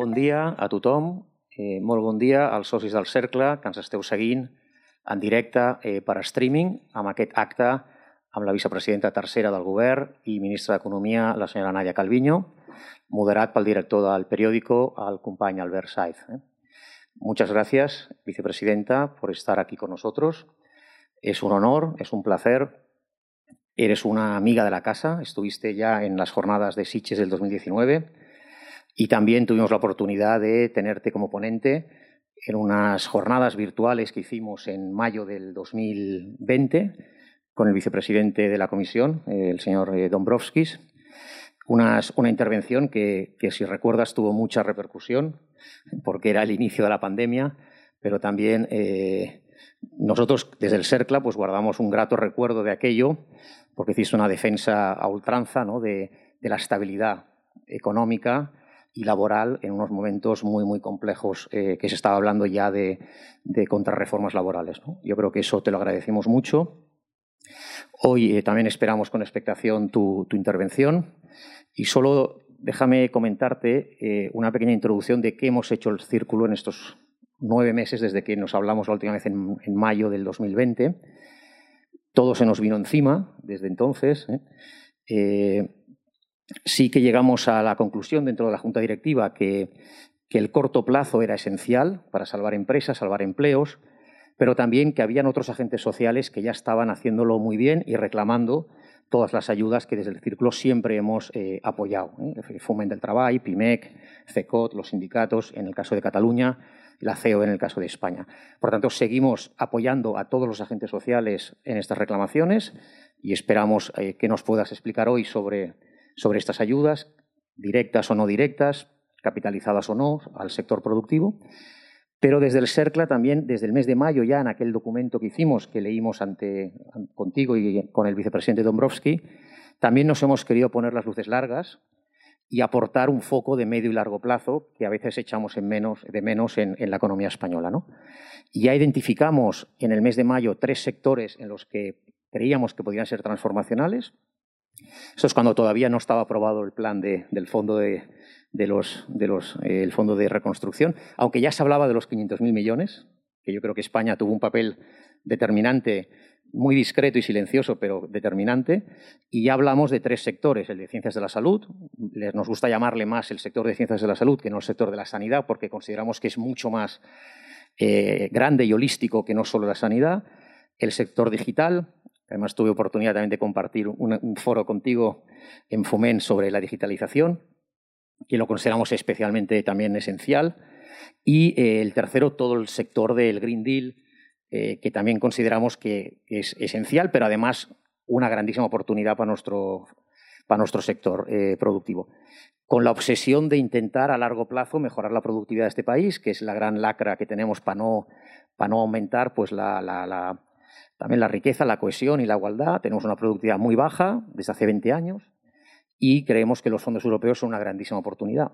bon dia a tothom, eh, molt bon dia als socis del Cercle que ens esteu seguint en directe eh, per streaming amb aquest acte amb la vicepresidenta tercera del govern i ministra d'Economia, la senyora Nadia Calviño, moderat pel director del periódico, el company Albert Saiz. Eh. Muchas gracias, vicepresidenta, por estar aquí con nosotros. Es un honor, es un placer. Eres una amiga de la casa, estuviste ya en las jornadas de Siches del 2019 y también tuvimos la oportunidad de tenerte como ponente en unas jornadas virtuales que hicimos en mayo del 2020 con el vicepresidente de la comisión, el señor eh, Dombrovskis. Una, intervención que, que, si recuerdas, tuvo mucha repercusión porque era el inicio de la pandemia, pero también eh, nosotros desde el CERCLA pues, guardamos un grato recuerdo de aquello porque hiciste una defensa a ultranza ¿no? de, de la estabilidad económica y laboral en unos momentos muy, muy complejos eh, que se estaba hablando ya de, de contrarreformas laborales. ¿no? Yo creo que eso te lo agradecemos mucho. Hoy eh, también esperamos con expectación tu, tu, intervención y solo déjame comentarte eh, una pequeña introducción de qué hemos hecho el círculo en estos nueve meses desde que nos hablamos la última vez en, en mayo del 2020. Todo se nos vino encima desde entonces. ¿eh? Sí que llegamos a la conclusión dentro de la Junta Directiva que, el corto plazo era esencial para salvar empresas, salvar empleos, pero también que habían otros agentes sociales que ya estaban haciéndolo muy bien y reclamando todas las ayudas que desde el Círculo siempre hemos eh, apoyado. ¿eh? Foment del Trabajo, PIMEC, CECOT, los sindicatos, en el caso de Cataluña, la CEO en el caso de España. Por tanto, seguimos apoyando a todos los agentes sociales en estas reclamaciones y esperamos eh, que nos puedas explicar hoy sobre sobre estas ayudas, directas o no directas, capitalizadas o no, al sector productivo. Pero desde el CERCLA también, desde el mes de mayo, ya en aquel documento que hicimos, que leímos ante, contigo y con el vicepresidente Dombrovski, también nos hemos querido poner las luces largas y aportar un foco de medio y largo plazo que a veces echamos en menos, de menos en, la economía española. ¿no? Ya identificamos en el mes de mayo tres sectores en los que creíamos que podían ser transformacionales, eso es cuando todavía no estaba aprobado el plan de, del fondo de, los, de los, eh, el fondo de reconstrucción, aunque ya se hablaba de los 500.000 millones, que yo creo que España tuvo un papel determinante, muy discreto y silencioso, pero determinante, y ya hablamos de tres sectores, el de ciencias de la salud, nos gusta llamarle más el sector de ciencias de la salud que no el sector de la sanidad, porque consideramos que es mucho más eh, grande y holístico que no solo la sanidad, el sector digital, Además, tuve oportunidad también de compartir un, un foro contigo en FOMEN sobre la digitalización, que lo consideramos especialmente también esencial. Y eh, el tercero, todo el sector del Green Deal, eh, que también consideramos que, es esencial, pero además una grandísima oportunidad para nuestro, para nuestro sector eh, productivo. Con la obsesión de intentar a largo plazo mejorar la productividad de este país, que es la gran lacra que tenemos para no, para no aumentar pues, la, la, la también la riqueza, la cohesión y la igualdad. Tenemos una productividad muy baja desde hace 20 años y creemos que los fondos europeos son una grandísima oportunidad.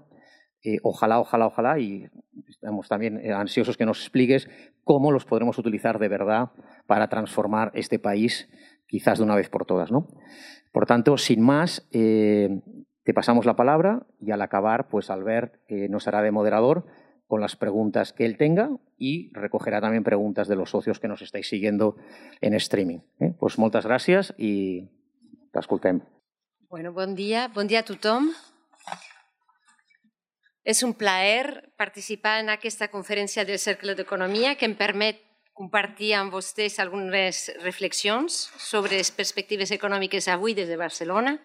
Eh, ojalá, ojalá, ojalá, y estamos también eh, ansiosos que nos expliques cómo los podremos utilizar de verdad para transformar este país, quizás de una vez por todas. ¿no? Por tanto, sin más, eh, te pasamos la palabra y al acabar, pues Albert eh, nos hará de moderador con las preguntas que él tenga y recogerá también preguntas de los socios que nos estáis siguiendo en streaming. Eh? Pues moltes gràcies i t'escoltem. Bueno, bon dia, bon dia a tothom. És un plaer participar en aquesta conferència del Cercle d'Economia que em permet compartir amb vostès algunes reflexions sobre les perspectives econòmiques avui des de Barcelona.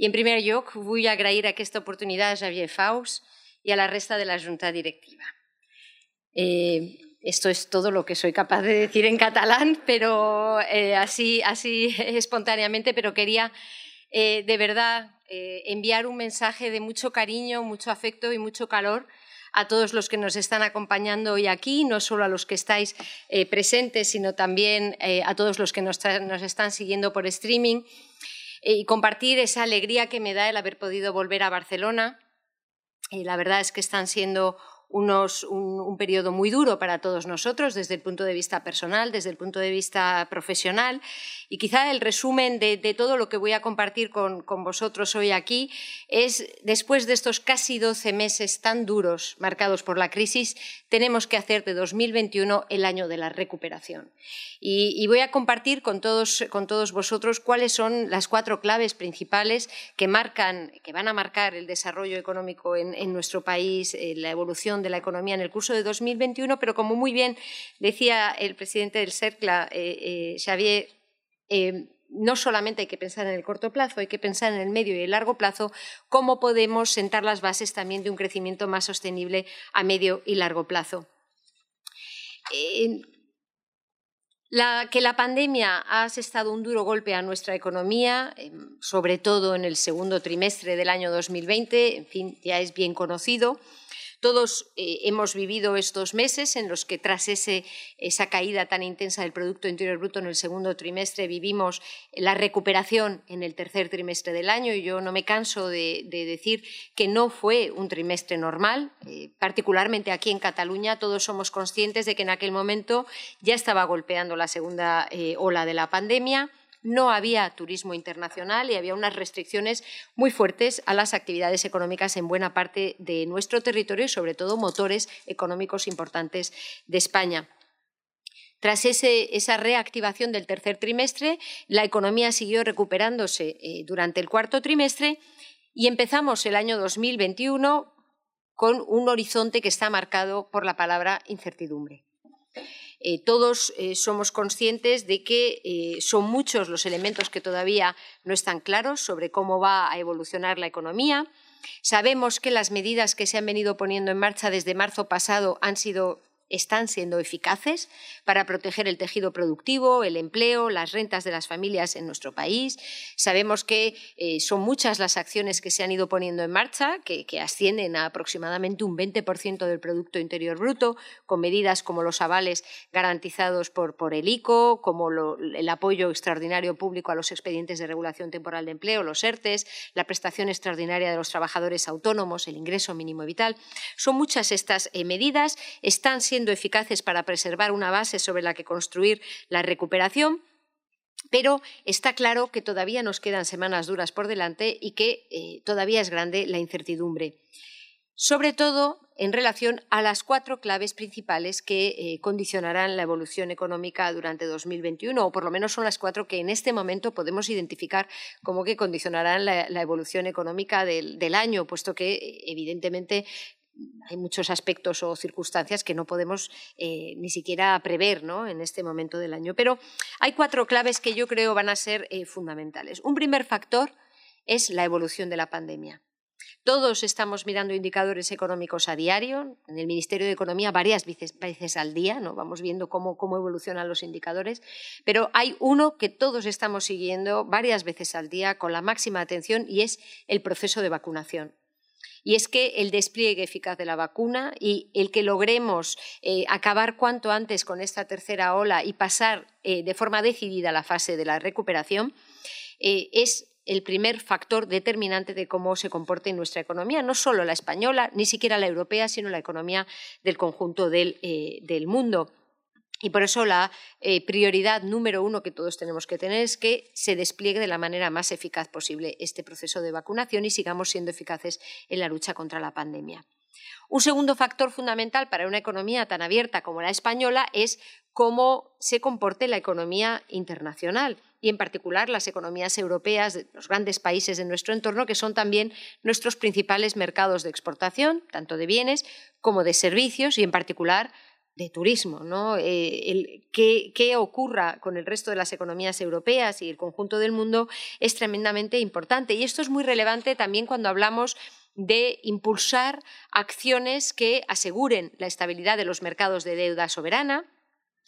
I en primer lloc vull agrair aquesta oportunitat a Javier Faus, y a la resta de la junta directiva. Eh, esto es todo lo que soy capaz de decir en catalán, pero eh, así, así espontáneamente, pero quería eh, de verdad enviar un mensaje de mucho cariño, mucho afecto y mucho calor a todos los que nos están acompañando hoy aquí, no solo a los que estáis presentes, sino también a todos los que nos están siguiendo por streaming, y compartir esa alegría que me da el haber podido volver a Barcelona, y la verdad es que están siendo un, periodo muy duro para todos nosotros desde el punto de vista personal, desde el punto de vista profesional. Y quizá el resumen de, todo lo que voy a compartir con, vosotros hoy aquí es, después de estos casi 12 meses tan duros marcados por la crisis, tenemos que hacer de 2021 el año de la recuperación. Y, voy a compartir con todos, con todos vosotros cuáles son las cuatro claves principales que, marcan, que van a marcar el desarrollo económico en, en nuestro país, eh, la evolución de la economía en el curso de 2021, pero como muy bien decía el presidente del CERCLA, eh, eh, Xavier, eh, no solamente hay que pensar en el corto plazo, hay que pensar en el medio y el largo plazo, cómo podemos sentar las bases también de un crecimiento más sostenible a medio y largo plazo. que la pandemia ha asestado un duro golpe a nuestra economía, sobre todo en el segundo trimestre del año 2020, en fin, ya es bien conocido. Todos eh, hemos vivido estos meses en los que tras esa caída tan intensa del Producto Interior Bruto en el segundo trimestre vivimos la recuperación en el tercer trimestre del año. Y yo no me canso de, decir que no fue un trimestre normal, eh, particularmente aquí en Cataluña todos somos conscientes de que en aquel momento ya estaba golpeando la segunda eh, ola de la pandemia no había turismo internacional y había unas restricciones muy fuertes a las actividades económicas en buena parte de nuestro territorio y sobre todo motores económicos importantes de España. Tras esa reactivación del tercer trimestre, la economía siguió recuperándose eh, durante el cuarto trimestre y empezamos el año 2021 con un horizonte que está marcado por la palabra incertidumbre. Eh, todos eh, somos conscientes de que eh, son muchos los elementos que todavía no están claros sobre cómo va a evolucionar la economía. Sabemos que las medidas que se han venido poniendo en marcha desde marzo pasado han sido están siendo eficaces para proteger el tejido productivo, el empleo, las rentas de las familias en nuestro país. Sabemos que eh, son muchas las acciones que se han ido poniendo en marcha, que, ascienden a aproximadamente un 20% del Producto Interior Bruto, con medidas como los avales garantizados por, el ICO, como el apoyo extraordinario público a los expedientes de regulación temporal de empleo, los ERTES, la prestación extraordinaria de los trabajadores autónomos, el ingreso mínimo vital. Son muchas estas eh, medidas, están siendo eficaces para preservar una base sobre la que construir la recuperación, pero está claro que todavía nos quedan semanas duras por delante y que eh, todavía es grande la incertidumbre. Sobre todo en relación a las cuatro claves principales que eh, condicionarán la evolución económica durante 2021, o por lo menos son las cuatro que en este momento podemos identificar como que condicionarán la, evolución económica del, año, puesto que evidentemente hay muchos aspectos o circunstancias que no podemos eh, ni siquiera prever en este momento del año. Pero hay cuatro claves que yo creo van a ser eh, fundamentales. Un primer factor es la evolución de la pandemia. Todos estamos mirando indicadores económicos a diario, en el Ministerio de Economía varias veces, al día, ¿no? vamos viendo cómo, cómo evolucionan los indicadores, pero hay uno que todos estamos siguiendo varias veces al día con la máxima atención y es el proceso de vacunación y es que el despliegue eficaz de la vacuna y el que logremos eh, acabar cuanto antes con esta tercera ola y pasar eh, de forma decidida a la fase de la recuperación eh, es el primer factor determinante de cómo se comporte nuestra economía, no solo la española, ni siquiera la europea, sino la economía del conjunto del mundo. Y por eso la eh, prioridad número uno que todos tenemos que tener es que se despliegue de la manera más eficaz posible este proceso de vacunación y sigamos siendo eficaces en la lucha contra la pandemia. Un segundo factor fundamental para una economía tan abierta como la española es cómo se comporte la economía internacional y en particular las economías europeas los grandes países de nuestro entorno, que son también nuestros principales mercados de exportación, tanto de bienes como de servicios, y en particular de turismo. ¿no? Eh, qué, ocurra con el resto de las economías europeas y el conjunto del mundo es tremendamente importante. Y esto es muy relevante también cuando hablamos de impulsar acciones que aseguren la estabilidad de los mercados de deuda soberana,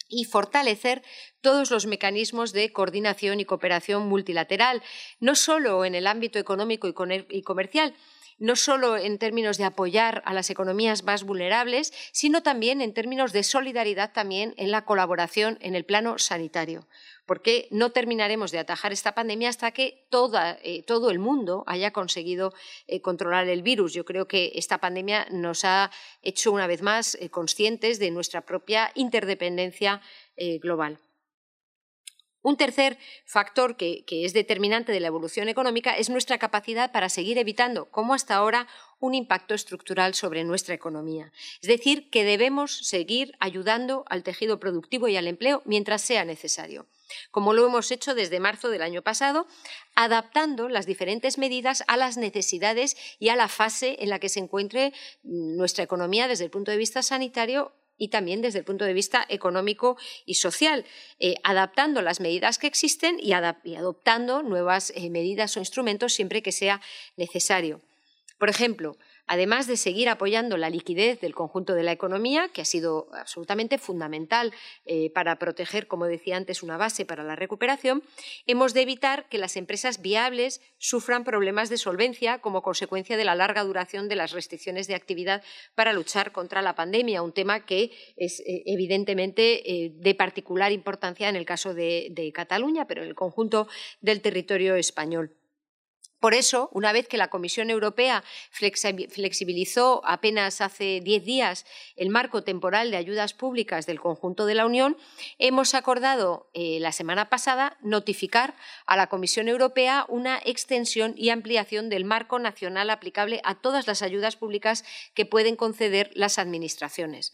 y fortalecer todos los mecanismos de coordinación y cooperación multilateral, no solo en el ámbito económico y comercial, no solo en términos de apoyar a las economías más vulnerables, sino también en términos de solidaridad también en la colaboración en el plano sanitario porque no terminaremos de atajar esta pandemia hasta que eh, todo el mundo haya conseguido eh, controlar el virus. Yo creo que esta pandemia nos ha hecho una vez más eh, conscientes de nuestra propia interdependencia global. Un tercer factor que, es determinante de la evolución económica es nuestra capacidad para seguir evitando, como hasta ahora, un impacto estructural sobre nuestra economía. Es decir, que debemos seguir ayudando al tejido productivo y al empleo mientras sea necesario como lo hemos hecho desde marzo del año pasado, adaptando las diferentes medidas a las necesidades y a la fase en la que se encuentre nuestra economía desde el punto de vista sanitario y también desde el punto de vista económico y social, eh, adaptando las medidas que existen y, adoptando nuevas eh, medidas o instrumentos siempre que sea necesario. Por ejemplo, además de seguir apoyando la liquidez del conjunto de la economía, que ha sido absolutamente fundamental eh, para proteger, como decía antes, una base para la recuperación, hemos de evitar que las empresas viables sufran problemas de solvencia como consecuencia de la larga duración de las restricciones de actividad para luchar contra la pandemia, un tema que es eh, evidentemente eh, de particular importancia en el caso de Cataluña, pero en el conjunto del territorio español. Por eso, una vez que la Comisión Europea flexibilizó apenas hace diez días el marco temporal de ayudas públicas del conjunto de la Unión, hemos acordado eh, la semana pasada notificar a la Comisión Europea una extensión y ampliación del marco nacional aplicable a todas las ayudas públicas que pueden conceder las Administraciones.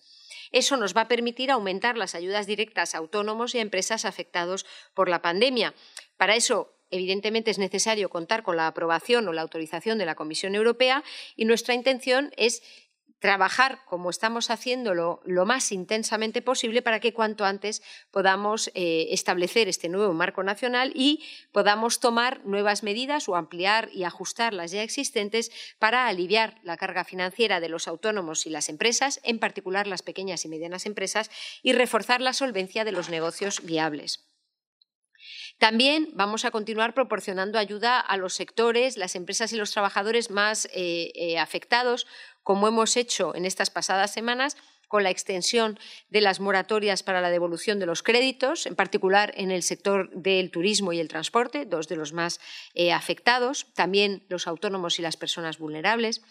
Eso nos va a permitir aumentar las ayudas directas a autónomos y a empresas afectados por la pandemia. Para eso evidentemente es necesario contar con la aprobación o la autorización de la Comisión Europea y nuestra intención es trabajar como estamos haciéndolo lo más intensamente posible para que cuanto antes podamos eh, establecer este nuevo marco nacional y podamos tomar nuevas medidas o ampliar y ajustar las ya existentes para aliviar la carga financiera de los autónomos y las empresas, en particular las pequeñas y medianas empresas, y reforzar la solvencia de los negocios viables. También vamos a continuar proporcionando ayuda a los sectores, las empresas y los trabajadores más eh, eh, afectados, como hemos hecho en estas pasadas semanas con la extensión de las moratorias para la devolución de los créditos, en particular en el sector del turismo y el transporte, dos de los más eh, afectados, también los autónomos y las personas vulnerables.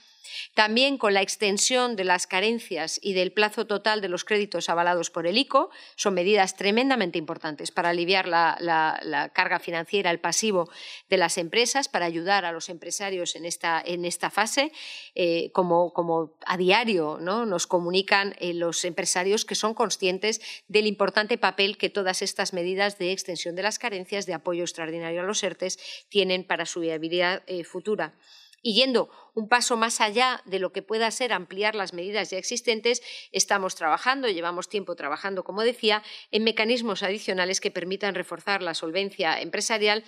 También con la extensión de las carencias y del plazo total de los créditos avalados por el ICO, son medidas tremendamente importantes para aliviar la, carga financiera, el pasivo de las empresas, para ayudar a los empresarios en esta, fase, eh, como, a diario nos comunican eh, los empresarios que son conscientes del importante papel que todas estas medidas de extensión de las carencias, de apoyo extraordinario a los ERTES, tienen para su viabilidad eh, futura. Y yendo un paso más allá de lo que pueda ser ampliar las medidas ya existentes, estamos trabajando, llevamos tiempo trabajando, como decía, en mecanismos adicionales que permitan reforzar la solvencia empresarial,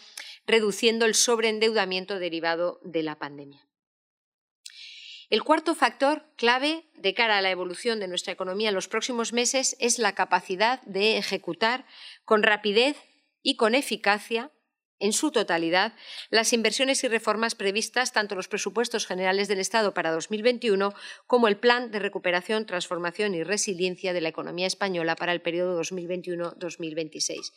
reduciendo el sobreendeudamiento derivado de la pandemia. El cuarto factor clave de cara a la evolución de nuestra economía en los próximos meses es la capacidad de ejecutar con rapidez y con eficacia en su totalidad las inversiones y reformas previstas tanto los presupuestos generales del Estado para 2021 como el Plan de Recuperación, Transformación y Resiliencia de la Economía Española para el periodo 2021-2026.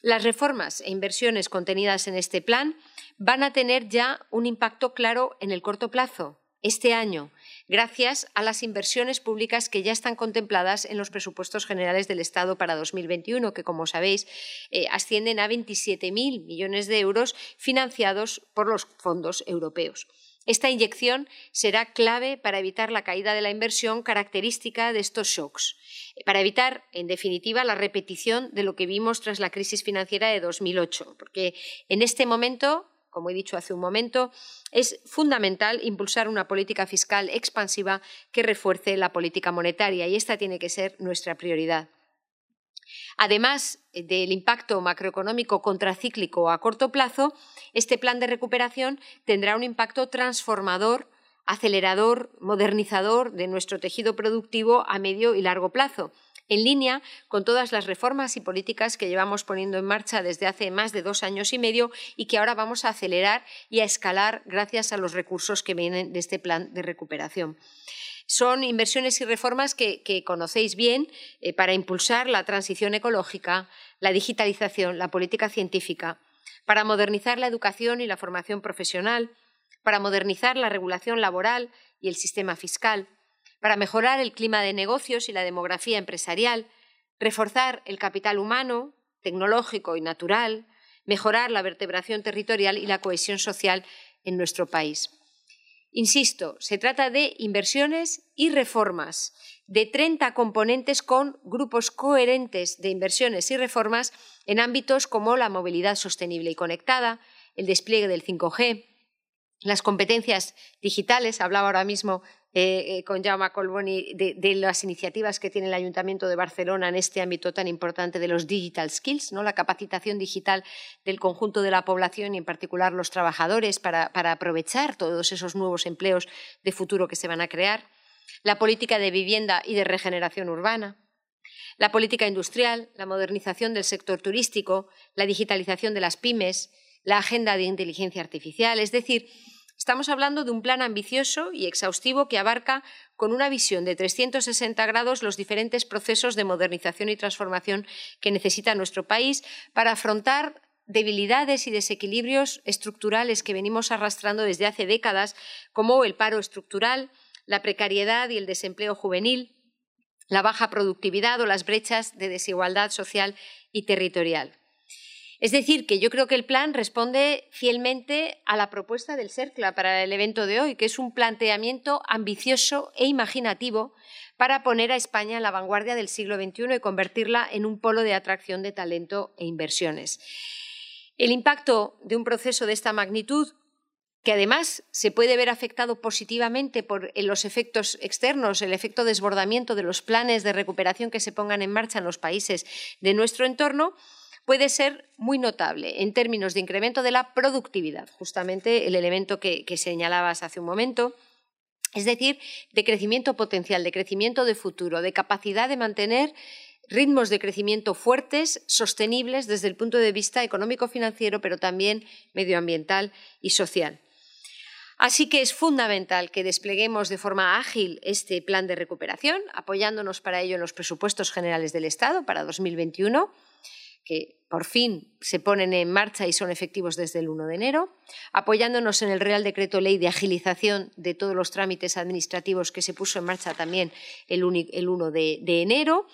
Las reformas e inversiones contenidas en este plan van a tener ya un impacto claro en el corto plazo, este año, gracias a las inversiones públicas que ya están contempladas en los presupuestos generales del Estado para 2021, que, como sabéis, eh, ascienden a 27.000 millones de euros financiados por los fondos europeos. Esta inyección será clave para evitar la caída de la inversión característica de estos shocks, para evitar, en definitiva, la repetición de lo que vimos tras la crisis financiera de 2008, porque en este momento como he dicho hace un momento, es fundamental impulsar una política fiscal expansiva que refuerce la política monetaria y esta tiene que ser nuestra prioridad. Además del impacto macroeconómico contracíclico a corto plazo, este plan de recuperación tendrá un impacto transformador, acelerador, modernizador de nuestro tejido productivo a medio y largo plazo en línea con todas las reformas y políticas que llevamos poniendo en marcha desde hace más de dos años y medio y que ahora vamos a acelerar y a escalar gracias a los recursos que vienen de este plan de recuperación. Son inversiones y reformas que, conocéis bien eh, para impulsar la transición ecológica, la digitalización, la política científica, para modernizar la educación y la formación profesional, para modernizar la regulación laboral y el sistema fiscal, para mejorar el clima de negocios y la demografía empresarial, reforzar el capital humano, tecnológico y natural, mejorar la vertebración territorial y la cohesión social en nuestro país. Insisto, se trata de inversiones y reformas, de 30 componentes con grupos coherentes de inversiones y reformas en ámbitos como la movilidad sostenible y conectada, el despliegue del 5G, las competencias digitales, hablaba ahora mismo eh, eh, con Jaume Colboni de, las iniciativas que tiene el Ayuntamiento de Barcelona en este ámbito tan importante de los digital skills, ¿no? la capacitación digital del conjunto de la población y en particular los trabajadores para, aprovechar todos esos nuevos empleos de futuro que se van a crear, la política de vivienda y de regeneración urbana, la política industrial, la modernización del sector turístico, la digitalización de las pymes, la agenda de inteligencia artificial, es decir, Estamos hablando de un plan ambicioso y exhaustivo que abarca con una visión de 360 grados los diferentes procesos de modernización y transformación que necesita nuestro país para afrontar debilidades y desequilibrios estructurales que venimos arrastrando desde hace décadas, como el paro estructural, la precariedad y el desempleo juvenil, la baja productividad o las brechas de desigualdad social y territorial. Es decir, que yo creo que el plan responde fielmente a la propuesta del CERCLA para el evento de hoy, que es un planteamiento ambicioso e imaginativo para poner a España en la vanguardia del siglo XXI y convertirla en un polo de atracción de talento e inversiones. El impacto de un proceso de esta magnitud que además se puede ver afectado positivamente por los efectos externos, el efecto desbordamiento de los planes de recuperación que se pongan en marcha en los países de nuestro entorno, puede ser muy notable en términos de incremento de la productividad, justamente el elemento que, señalabas hace un momento. Es decir, de crecimiento potencial, de crecimiento de futuro, de capacidad de mantener ritmos de crecimiento fuertes, sostenibles desde el punto de vista económico-financiero, pero también medioambiental y social. Así que es fundamental que despleguemos de forma ágil este plan de recuperación, apoyándonos para ello en los presupuestos generales del Estado para 2021 que por fin se ponen en marcha y son efectivos desde el 1 de enero, apoyándonos en el Real Decreto Ley de agilización de todos los trámites administrativos que se puso en marcha también el, 1 de, enero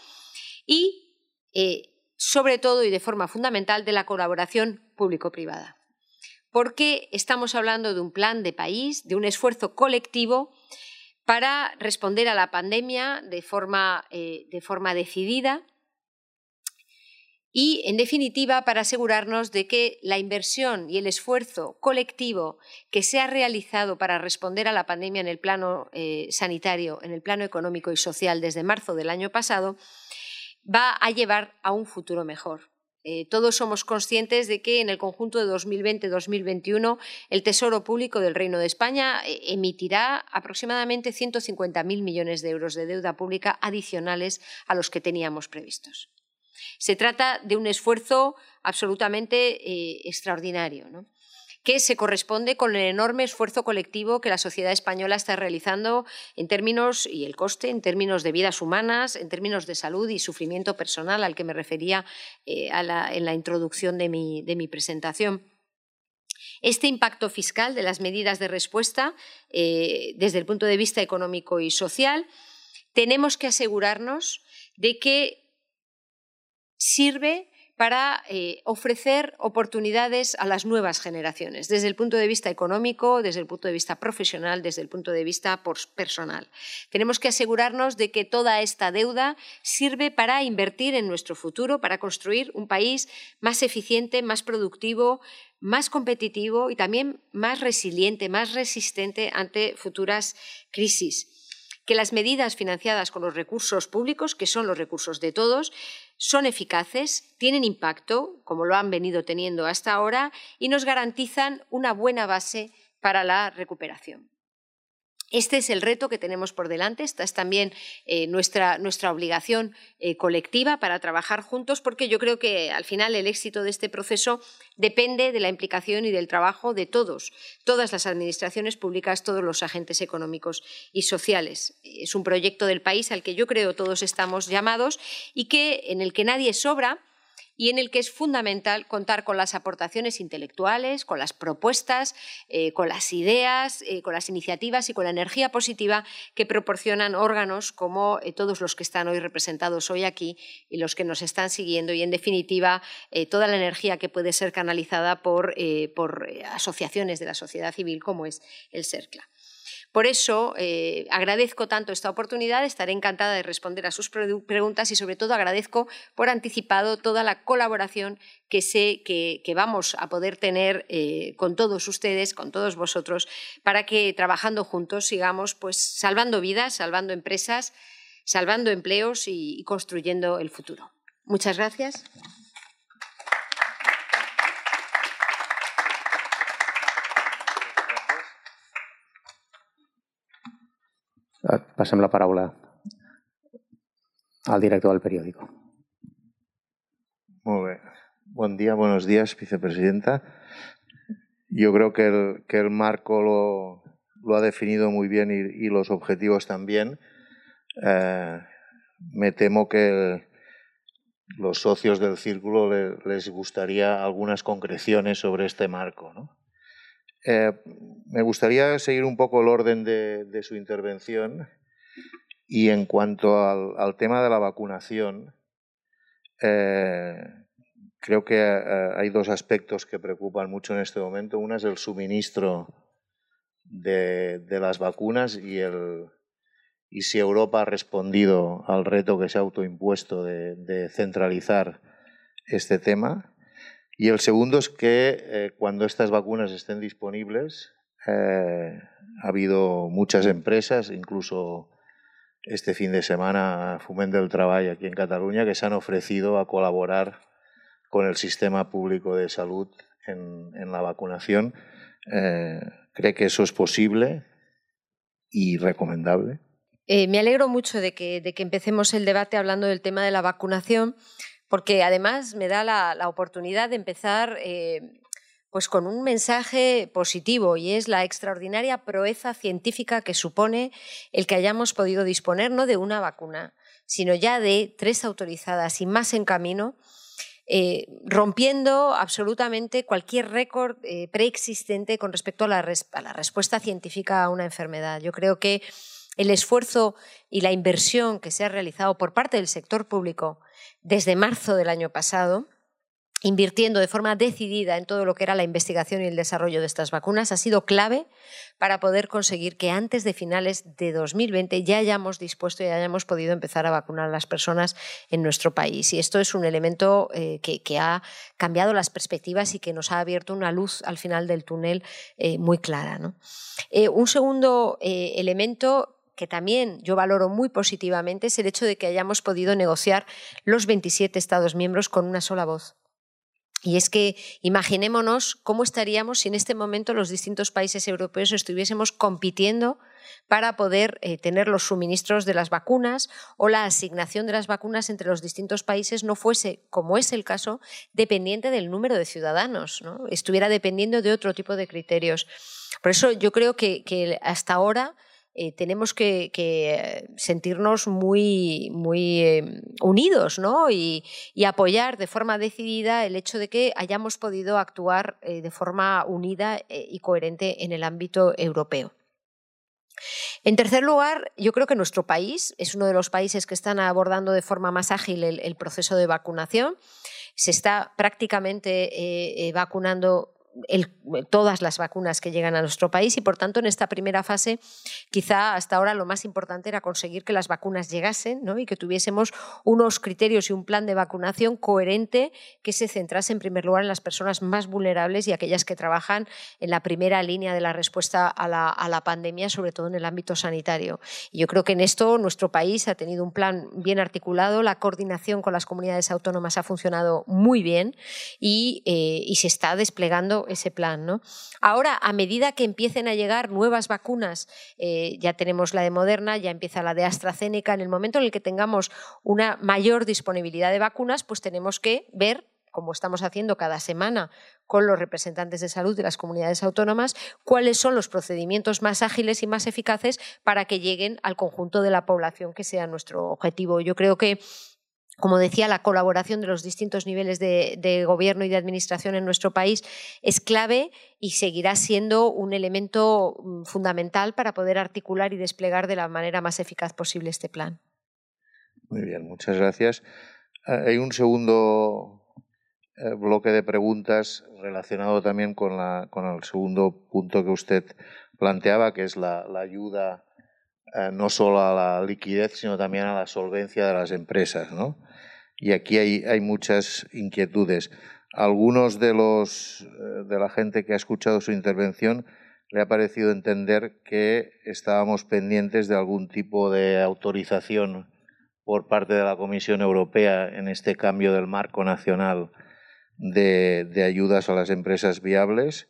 y, eh, sobre todo y de forma fundamental, de la colaboración público-privada. Porque estamos hablando de un plan de país, de un esfuerzo colectivo para responder a la pandemia de forma, eh, de forma decidida, y, en definitiva, para asegurarnos de que la inversión y el esfuerzo colectivo que se ha realizado para responder a la pandemia en el plano eh, sanitario, en el plano económico y social desde marzo del año pasado, va a llevar a un futuro mejor. Eh, todos somos conscientes de que en el conjunto de 2020-2021 el Tesoro Público del Reino de España eh, emitirá aproximadamente 150.000 millones de euros de deuda pública adicionales a los que teníamos previstos. Se trata de un esfuerzo absolutamente eh, extraordinario, que se corresponde con el enorme esfuerzo colectivo que la sociedad española está realizando en términos, y el coste, en términos de vidas humanas, en términos de salud y sufrimiento personal al que me refería eh, en la introducción de mi, presentación. Este impacto fiscal de las medidas de respuesta, eh, desde el punto de vista económico y social, tenemos que asegurarnos de que sirve para eh, ofrecer oportunidades a las nuevas generaciones, desde el punto de vista económico, desde el punto de vista profesional, desde el punto de vista personal. Tenemos que asegurarnos de que toda esta deuda sirve para invertir en nuestro futuro, para construir un país más eficiente, más productivo, más competitivo y también más resiliente, más resistente ante futuras crisis que las medidas financiadas con los recursos públicos, que son los recursos de todos, son eficaces, tienen impacto, como lo han venido teniendo hasta ahora, y nos garantizan una buena base para la recuperación. Este es el reto que tenemos por delante, esta es también eh, nuestra, nuestra, obligación eh, colectiva para trabajar juntos, porque yo creo que al final el éxito de este proceso depende de la implicación y del trabajo de todos, todas las administraciones públicas, todos los agentes económicos y sociales. Es un proyecto del país al que yo creo todos estamos llamados y que, en el que nadie sobra y en el que es fundamental contar con las aportaciones intelectuales, con las propuestas, eh, con las ideas, eh, con las iniciativas y con la energía positiva que proporcionan órganos como eh, todos los que están hoy representados hoy aquí y los que nos están siguiendo y, en definitiva, toda la energía que puede ser canalizada por, por asociaciones de la sociedad civil como es el CERCLA. Por eso eh, agradezco tanto esta oportunidad, estaré encantada de responder a sus preguntas y sobre todo agradezco por anticipado toda la colaboración que sé que, vamos a poder tener eh, con todos ustedes, con todos vosotros, para que trabajando juntos sigamos pues, salvando vidas, salvando empresas, salvando empleos y construyendo el futuro. Muchas gracias. Passem la paraula al director del periódico. Muy bien. Buen día, buenos días, vicepresidenta. Yo creo que el, que el marco lo, ha definido muy bien y, los objetivos también. Eh, me temo que los socios del círculo le, les gustaría algunas concreciones sobre este marco. ¿no? Eh, me gustaría seguir un poco el orden de, su intervención y en cuanto al, tema de la vacunación, eh, creo que eh, hay dos aspectos que preocupan mucho en este momento. Una es el suministro de, las vacunas y, el, y si Europa ha respondido al reto que se ha autoimpuesto de centralizar este tema. Y el segundo es que eh, cuando estas vacunas estén disponibles, eh, ha habido muchas empresas, incluso este fin de semana Fument del Trabajo aquí en Cataluña, que se han ofrecido a colaborar con el sistema público de salud en, la vacunación. Eh, ¿Cree que eso es posible y recomendable? me alegro mucho de que, de que empecemos el debate hablando del tema de la vacunación porque además me da la, oportunidad de empezar eh, pues con un mensaje positivo y es la extraordinaria proeza científica que supone el que hayamos podido disponer no de una vacuna, sino ya de tres autorizadas y más en camino, eh, rompiendo absolutamente cualquier récord eh, preexistente con respecto a la, a la respuesta científica a una enfermedad. Yo creo que el esfuerzo y la inversión que se ha realizado por parte del sector público desde marzo del año pasado, invirtiendo de forma decidida en todo lo que era la investigación y el desarrollo de estas vacunas, ha sido clave para poder conseguir que antes de finales de 2020 ya hayamos dispuesto y hayamos podido empezar a vacunar a las personas en nuestro país. Y esto es un elemento eh, que, ha cambiado las perspectivas y que nos ha abierto una luz al final del túnel eh, muy clara. Eh, un segundo elemento que también yo valoro muy positivamente es el hecho de que hayamos podido negociar los 27 Estados miembros con una sola voz. Y es que imaginémonos cómo estaríamos si en este momento los distintos países europeos estuviésemos compitiendo para poder eh, tener los suministros de las vacunas o la asignación de las vacunas entre los distintos países no fuese, como es el caso, dependiente del número de ciudadanos, ¿no? estuviera dependiendo de otro tipo de criterios. Por eso yo creo que hasta ahora eh, tenemos que, sentirnos muy, muy eh, unidos ¿no? y, apoyar de forma decidida el hecho de que hayamos podido actuar eh, de forma unida y coherente en el ámbito europeo. En tercer lugar, yo creo que nuestro país es uno de los países que están abordando de forma más ágil el, proceso de vacunación. Se está prácticamente vacunando todas las vacunas que llegan a nuestro país y, por tanto, en esta primera fase, quizá hasta ahora lo más importante era conseguir que las vacunas llegasen y que tuviésemos unos criterios y un plan de vacunación coherente que se centrase, en primer lugar, en las personas más vulnerables y aquellas que trabajan en la primera línea de la respuesta a la, pandemia, sobre todo en el ámbito sanitario. Y yo creo que en esto nuestro país ha tenido un plan bien articulado, la coordinación con las comunidades autónomas ha funcionado muy bien y, eh, y se está desplegando ese plan. ¿no? Ahora, a medida que empiecen a llegar nuevas vacunas, eh, ya tenemos la de Moderna, ya empieza la de AstraZeneca, en el momento en el que tengamos una mayor disponibilidad de vacunas, pues tenemos que ver como estamos haciendo cada semana con los representantes de salud de las comunidades autónomas, cuáles son los procedimientos más ágiles y más eficaces para que lleguen al conjunto de la población que sea nuestro objetivo. Yo creo que como decía, la colaboración de los distintos niveles de, gobierno y de administración en nuestro país es clave y seguirá siendo un elemento mm, fundamental para poder articular y desplegar de la manera más eficaz posible este plan. Muy bien, muchas gracias. Eh, hay un segundo eh, bloque de preguntas relacionado también con, la, con el segundo punto que usted planteaba, que es la, ayuda eh, no solo a la liquidez, sino también a la solvencia de las empresas. ¿no? Y aquí hay, muchas inquietudes. Algunos de, los, eh, de la gente que ha escuchado su intervención le ha parecido entender que estábamos pendientes de algún tipo de autorización por parte de la Comisión Europea en este cambio del marco nacional de, ayudas a las empresas viables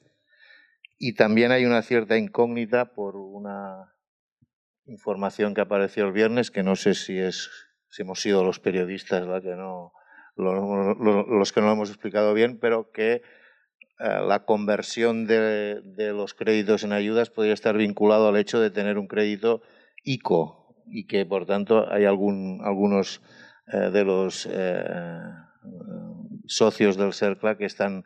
y también hay una cierta incógnita por una información que apareció el viernes que no sé si es si hemos sido los periodistas que no los que no lo hemos explicado bien pero que eh, la conversión de, los créditos en ayudas podría estar vinculado al hecho de tener un crédito ICO y que por tanto hay algún, algunos eh, de los eh, socios del CERCLA que están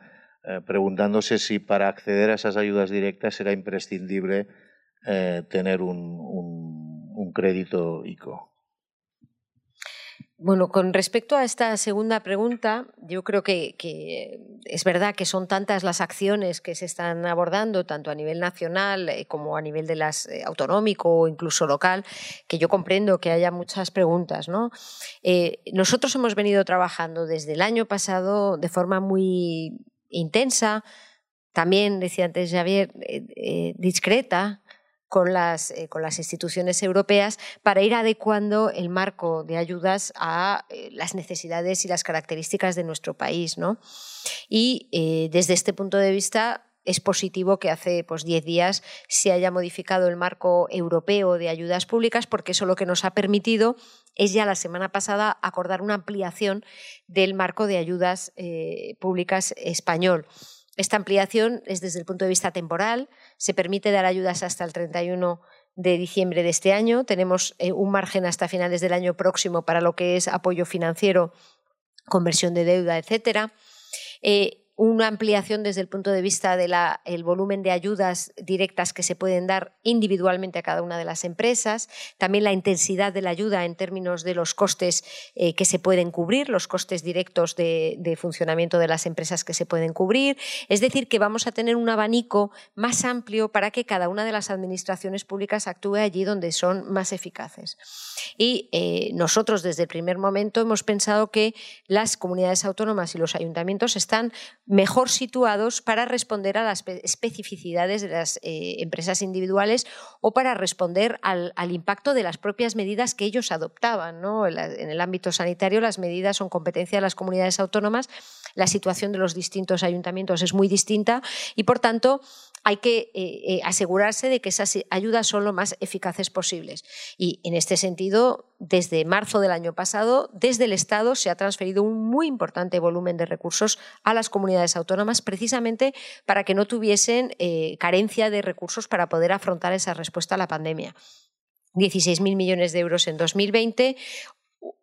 preguntándose si para acceder a esas ayudas directas será imprescindible tener un, crédito ICO. Bueno, con respecto a esta segunda pregunta, yo creo que, es verdad que son tantas las acciones que se están abordando, tanto a nivel nacional eh, como a nivel de las eh, autonómico o incluso local, que yo comprendo que haya muchas preguntas. Eh, nosotros hemos venido trabajando desde el año pasado de forma muy intensa, también, decía antes Javier, discreta, con las, eh, con las instituciones europeas para ir adecuando el marco de ayudas a eh, las necesidades y las características de nuestro país. ¿no? Y eh, desde este punto de vista es positivo que hace pues, 10 días se haya modificado el marco europeo de ayudas públicas porque eso lo que nos ha permitido es ya la semana pasada acordar una ampliación del marco de ayudas públicas español. Esta ampliación es desde el punto de vista temporal, se permite dar ayudas hasta el 31 de diciembre de este año, tenemos eh, un margen hasta finales del año próximo para lo que es apoyo financiero, conversión de deuda, etcétera. Eh, una ampliación desde el punto de vista del volumen de ayudas directas que se pueden dar individualmente a cada una de las empresas, también la intensidad de la ayuda en términos de los costes eh, que se pueden cubrir, los costes directos de, funcionamiento de las empresas que se pueden cubrir. Es decir, que vamos a tener un abanico más amplio para que cada una de las administraciones públicas actúe allí donde son más eficaces. Y eh, nosotros desde el primer momento hemos pensado que las comunidades autónomas y los ayuntamientos están mejor situados para responder a las especificidades de las eh, empresas individuales o para responder al, impacto de las propias medidas que ellos adoptaban. En, el ámbito sanitario las medidas son competencia de las comunidades autónomas, la situación de los distintos ayuntamientos es muy distinta y, por tanto, hay que eh, eh, asegurarse de que esas ayudas son lo más eficaces posibles. Y en este sentido, desde marzo del año pasado, desde el Estado se ha transferido un muy importante volumen de recursos a las comunidades autónomas, precisamente para que no tuviesen eh, carencia de recursos para poder afrontar esa respuesta a la pandemia. 16.000 millones de euros en 2020,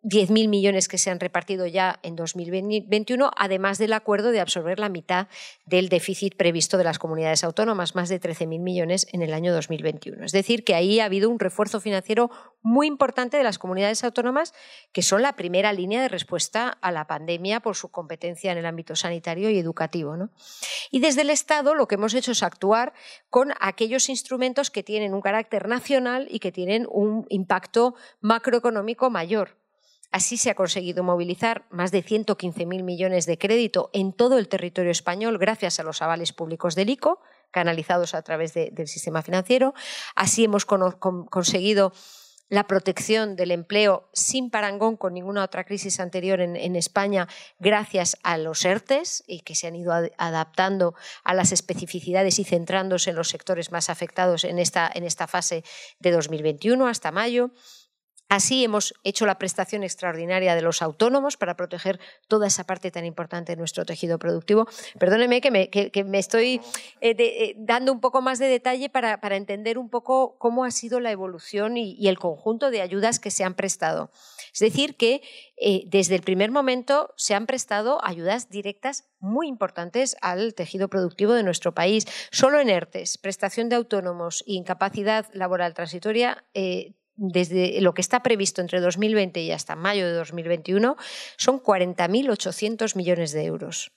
10.000 millones que se han repartido ya en 2021, además del acuerdo de absorber la mitad del déficit previsto de las comunidades autónomas, más de 13.000 millones en el año 2021. Es decir, que ahí ha habido un refuerzo financiero muy importante de las comunidades autónomas, que son la primera línea de respuesta a la pandemia por su competencia en el ámbito sanitario y educativo. Y desde el Estado lo que hemos hecho es actuar con aquellos instrumentos que tienen un carácter nacional y que tienen un impacto macroeconómico mayor. Así se ha conseguido movilizar más de 115.000 millones de crédito en todo el territorio español gracias a los avales públicos del ICO, canalizados a través del sistema financiero. Así hemos conseguido la protección del empleo sin parangón con ninguna otra crisis anterior en, España gracias a los ERTES y que se han ido adaptando a las especificidades y centrándose en los sectores más afectados en esta, en esta fase de 2021 hasta mayo. Así hemos hecho la prestación extraordinaria de los autónomos para proteger toda esa parte tan importante de nuestro tejido productivo. Perdóneme que me, estoy eh, eh, dando un poco más de detalle para, entender un poco cómo ha sido la evolución y, el conjunto de ayudas que se han prestado. Es decir, que eh, desde el primer momento se han prestado ayudas directas muy importantes al tejido productivo de nuestro país. Solo en ERTES, prestación de autónomos e incapacidad laboral transitoria, desde lo que está previsto entre 2020 y hasta mayo de 2021 son 40.800 millones de euros.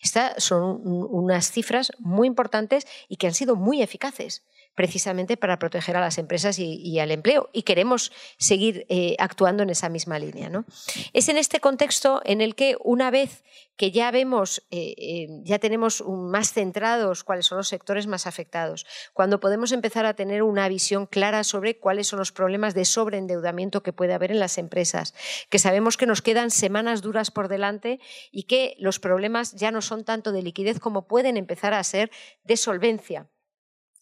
Estas son unas cifras muy importantes y que han sido muy eficaces precisamente para proteger a las empresas y, al empleo. Y queremos seguir eh, actuando en esa misma línea. ¿no? Es en este contexto en el que una vez que ya vemos, eh, eh, ya tenemos más centrados cuáles son los sectores más afectados, cuando podemos empezar a tener una visión clara sobre cuáles son los problemas de sobreendeudamiento que puede haber en las empresas, que sabemos que nos quedan semanas duras por delante y que los problemas ya no son tanto de liquidez como pueden empezar a ser de solvencia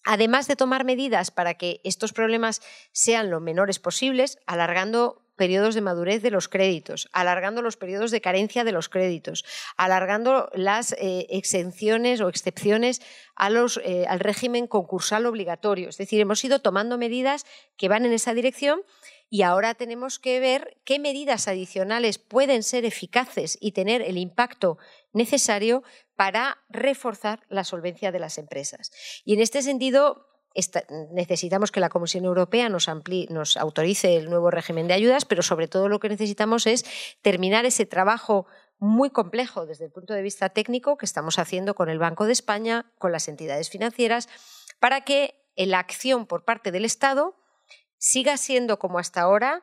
además de tomar medidas para que estos problemas sean lo menores posibles, alargando periodos de madurez de los créditos, alargando los periodos de carencia de los créditos, alargando las eh, exenciones o excepciones eh, al régimen concursal obligatorio. Es decir, hemos ido tomando medidas que van en esa dirección y ahora tenemos que ver qué medidas adicionales pueden ser eficaces y tener el impacto necesario para reforzar la solvencia de las empresas. Y en este sentido, necesitamos que la Comisión Europea nos, nos autorice el nuevo régimen de ayudas, pero sobre todo lo que necesitamos es terminar ese trabajo muy complejo desde el punto de vista técnico que estamos haciendo con el Banco de España, con las entidades financieras, para que la acción por parte del Estado siga siendo como hasta ahora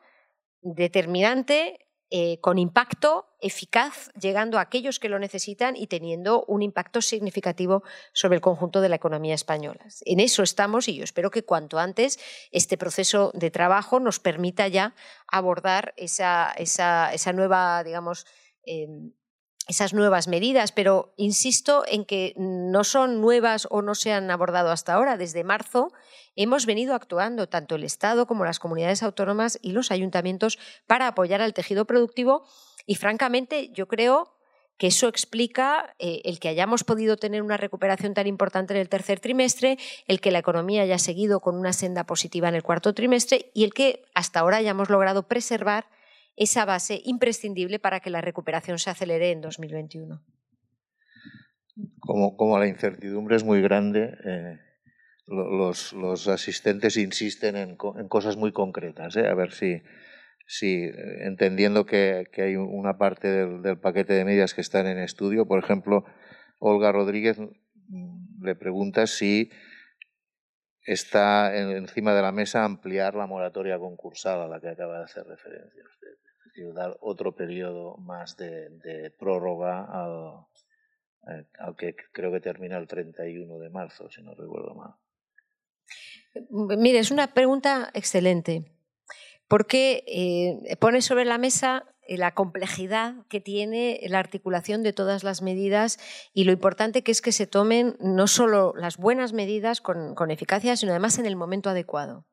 determinante eh, con impacto eficaz, llegando a aquellos que lo necesitan y teniendo un impacto significativo sobre el conjunto de la economía española. En eso estamos y yo espero que cuanto antes este proceso de trabajo nos permita ya abordar esa, nueva, digamos, em, esas nuevas medidas, pero insisto en que no son nuevas o no se han abordado hasta ahora. Desde marzo hemos venido actuando tanto el Estado como las comunidades autónomas y los ayuntamientos para apoyar al tejido productivo y francamente yo creo que eso explica eh, el que hayamos podido tener una recuperación tan importante en el tercer trimestre, el que la economía haya seguido con una senda positiva en el cuarto trimestre y el que hasta ahora hayamos logrado preservar esa base imprescindible para que la recuperación se acelere en 2021. Como, como la incertidumbre es muy grande, eh, los, asistentes insisten en, cosas muy concretas, ¿eh? a ver si, si entendiendo que, hay una parte del, del, paquete de medidas que están en estudio, por ejemplo, Olga Rodríguez mm, le pregunta si está encima de la mesa ampliar la moratoria concursal a la que acaba de hacer referencia usted, decir, dar otro periodo más de, prórroga eh, al que creo que termina el 31 de marzo, si no recuerdo mal. Mire, es una pregunta excelente, porque eh, pone sobre la mesa la complejidad que tiene la articulación de todas las medidas y lo importante que es que se tomen no solo las buenas medidas con, eficacia, sino además en el momento adecuado.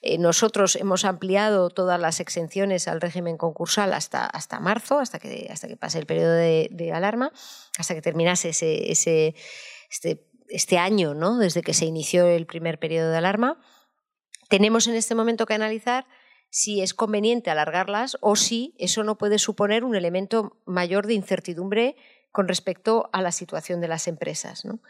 Eh, nosotros hemos ampliado todas las exenciones al régimen concursal hasta, hasta marzo, hasta que, hasta que pase el periodo de, alarma, hasta que terminase ese, ese este este año, ¿no? desde que se inició el primer periodo de alarma, tenemos en este momento que analizar si es conveniente alargarlas o si eso no puede suponer un elemento mayor de incertidumbre con respecto a la situación de las empresas. En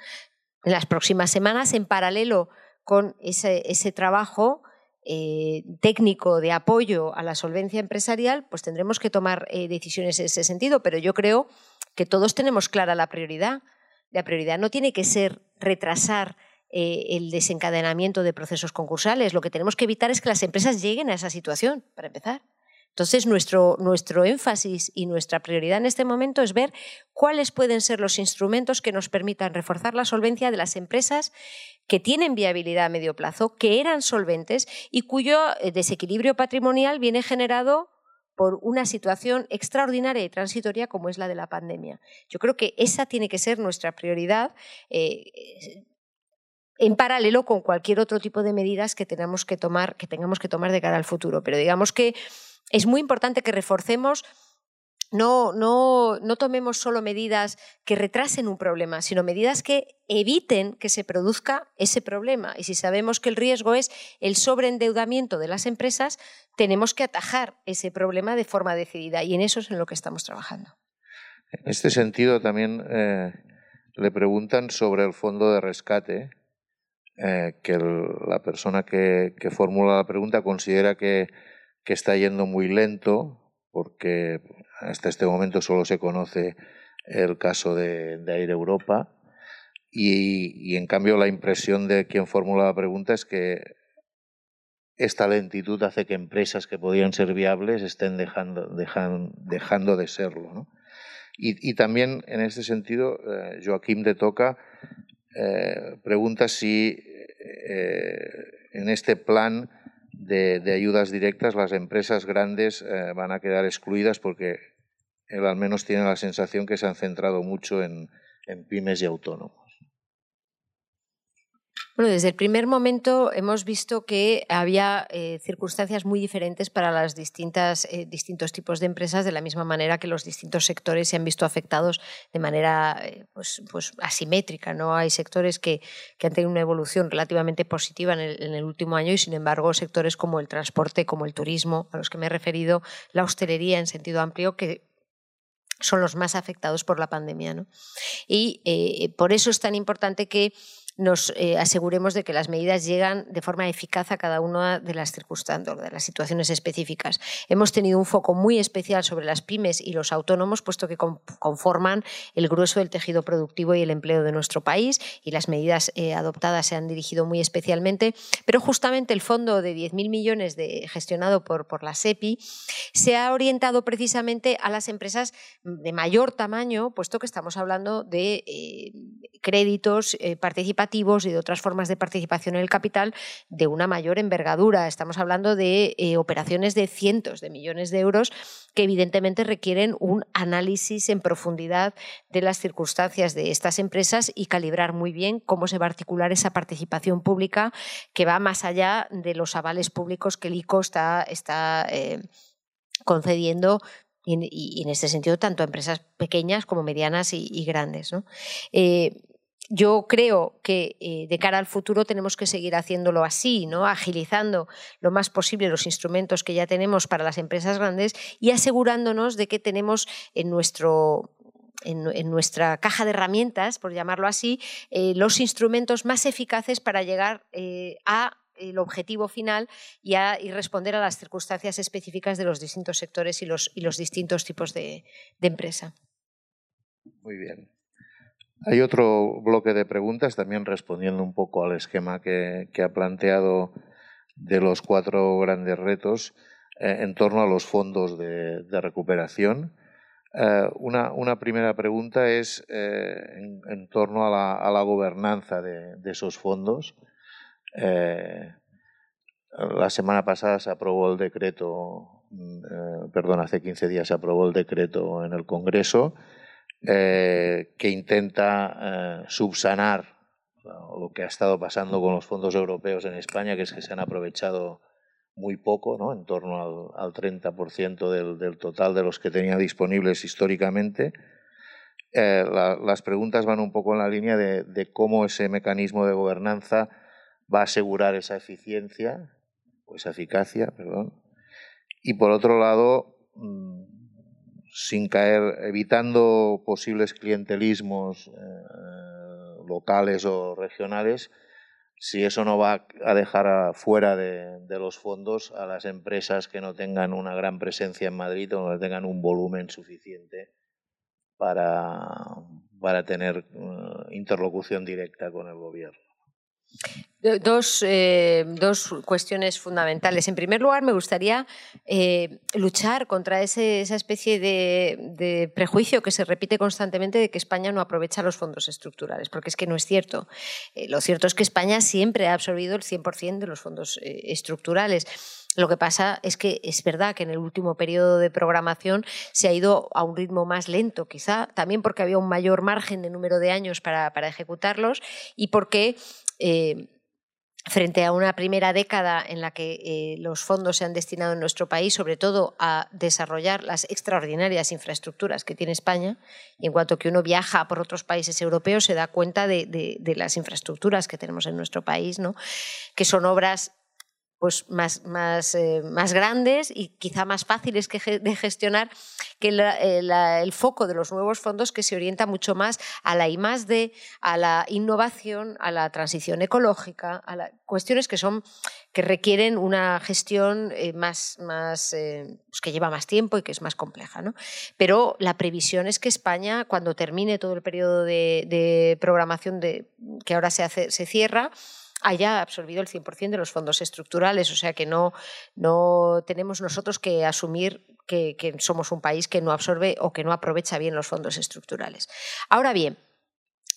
las próximas semanas, en paralelo con ese, trabajo eh, técnico de apoyo a la solvencia empresarial, pues tendremos que tomar eh, decisiones en ese sentido, pero yo creo que todos tenemos clara la prioridad la prioridad no tiene que ser retrasar eh, el desencadenamiento de procesos concursales. Lo que tenemos que evitar es que las empresas lleguen a esa situación, para empezar. Entonces, nuestro, nuestro énfasis y nuestra prioridad en este momento es ver cuáles pueden ser los instrumentos que nos permitan reforzar la solvencia de las empresas que tienen viabilidad a medio plazo, que eran solventes y cuyo eh, desequilibrio patrimonial viene generado por una situación extraordinaria y transitoria como es la de la pandemia. Yo creo que esa tiene que ser nuestra prioridad. Eh, en paralelo con cualquier otro tipo de medidas que tengamos que tomar, que tengamos que tomar de cara al futuro. Pero digamos que es muy importante que reforcemos no, no, no, tomemos solo medidas que retrasen un problema, sino medidas que eviten que se produzca ese problema. Y si sabemos que el riesgo es el sobreendeudamiento de las empresas, tenemos que atajar ese problema de forma decidida. Y en eso es en lo que estamos trabajando. En este sentido, también eh, le preguntan sobre el fondo de rescate eh, que la persona que, formula la pregunta considera que, está yendo muy lento, porque hasta este momento solo se conoce el caso de, Air Europa, y, en cambio la impresión de quien formula la pregunta es que esta lentitud hace que empresas que podían ser viables estén dejando, dejando de serlo. Y, también en este sentido, eh, Joaquín de Toca eh, pregunta si eh, en este plan de, ayudas directas las empresas grandes eh, van a quedar excluidas porque él al menos tiene la sensación que se han centrado mucho en pymes y autónomos. Bueno, desde el primer momento hemos visto que había eh, circunstancias muy diferentes para los eh, distintos tipos de empresas, de la misma manera que los distintos sectores se han visto afectados de manera eh, pues, pues, asimétrica. ¿no? Hay sectores que, han tenido una evolución relativamente positiva en el, en el, último año y, sin embargo, sectores como el transporte, como el turismo, a los que me he referido, la hostelería en sentido amplio, que son los más afectados por la pandemia. ¿no? Y por eso es tan importante que nos eh, aseguremos de que las medidas llegan de forma eficaz a cada una de las circunstancias, de las situaciones específicas. Hemos tenido un foco muy especial sobre las pymes y los autónomos, puesto que conforman el grueso del tejido productivo y el empleo de nuestro país y las medidas eh, adoptadas se han dirigido muy especialmente. Pero justamente el fondo de 10.000 millones gestionado por, por la SEPI se ha orientado precisamente a las empresas de mayor tamaño, puesto que estamos hablando de eh, créditos participativos y de otras formas de participación en el capital de una mayor envergadura. Estamos hablando de eh, operaciones de cientos de millones de euros que evidentemente requieren un análisis en profundidad de las circunstancias de estas empresas y calibrar muy bien cómo se va a articular esa participación pública que va más allá de los avales públicos que el ICO está, está eh, concediendo y, en este sentido tanto a empresas pequeñas como medianas y, grandes. ¿no? Eh, yo creo que eh, de cara al futuro tenemos que seguir haciéndolo así, ¿no? agilizando lo más posible los instrumentos que ya tenemos para las empresas grandes y asegurándonos de que tenemos en nuestro en, nuestra caja de herramientas, por llamarlo así, eh, los instrumentos más eficaces para llegar eh, a el objetivo final y, a, y, responder a las circunstancias específicas de los distintos sectores y los, y los distintos tipos de, de empresa. Muy bien. Hay otro bloque de preguntas, también respondiendo un poco al esquema que, ha planteado de los cuatro grandes retos eh, en torno a los fondos de, recuperación. Eh, una, primera pregunta es eh, en, torno a la, gobernanza de, esos fondos. la semana pasada se aprobó el decreto, mm, perdón, hace 15 días se aprobó el decreto en el Congreso eh, que intenta eh, subsanar lo que ha estado pasando con los fondos europeos en España, que es que se han aprovechado muy poco, ¿no? en torno al, 30% del, del, total de los que tenía disponibles históricamente. Eh, las preguntas van un poco en la línea de, de, cómo ese mecanismo de gobernanza va a asegurar esa eficiencia, o esa eficacia, perdón. Y por otro lado, mm, sin caer, evitando posibles clientelismos eh, locales o regionales, si eso no va a dejar fuera de, los fondos a las empresas que no tengan una gran presencia en Madrid o no tengan un volumen suficiente para, para tener eh, interlocución directa con el gobierno. Dos, eh, dos, cuestiones fundamentales. En primer lugar, me gustaría eh, luchar contra esa especie de, prejuicio que se repite constantemente de que España no aprovecha los fondos estructurales, porque es que no es cierto. Eh, lo cierto es que España siempre ha absorbido el 100% de los fondos estructurales. Lo que pasa es que es verdad que en el último periodo de programación se ha ido a un ritmo más lento, quizá también porque había un mayor margen de número de años para ejecutarlos y porque frente a una primera década en la que eh, los fondos se han destinado en nuestro país sobre todo a desarrollar las extraordinarias infraestructuras que tiene España, y en cuanto que uno viaja por otros países europeos se da cuenta de, las infraestructuras que tenemos en nuestro país, ¿no? que son obras pues más, más, eh, más grandes y quizá más fáciles que de gestionar que eh, el foco de los nuevos fondos que se orienta mucho más a la I a la innovación, a la transición ecológica, a las cuestiones que son que requieren una gestión eh, más, más pues que lleva más tiempo y que es más compleja. ¿no? Pero la previsión es que España, cuando termine todo el periodo de, de programación de, que ahora se, hace, se cierra, haya absorbido el 100% de los fondos estructurales, o sea que no, no tenemos nosotros que asumir que, que, somos un país que no absorbe o que no aprovecha bien los fondos estructurales. Ahora bien,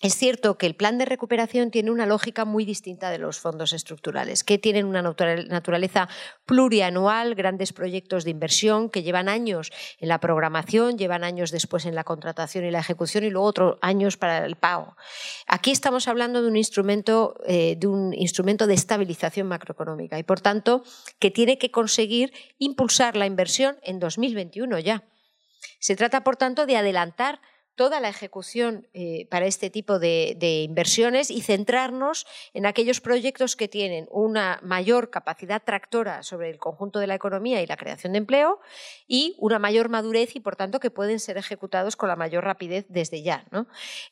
es cierto que el plan de recuperación tiene una lógica muy distinta de los fondos estructurales, que tienen una naturaleza plurianual, grandes proyectos de inversión que llevan años en la programación, llevan años después en la contratación y la ejecución y luego otros años para el pago. Aquí estamos hablando de un instrumento, eh, de un instrumento de estabilización macroeconómica y, por tanto, que tiene que conseguir impulsar la inversión en 2021 ya. Se trata, por tanto, de adelantar toda la ejecución eh, para este tipo de, inversiones y centrarnos en aquellos proyectos que tienen una mayor capacidad tractora sobre el conjunto de la economía y la creación de empleo y una mayor madurez y, por tanto, que pueden ser ejecutados con la mayor rapidez desde ya.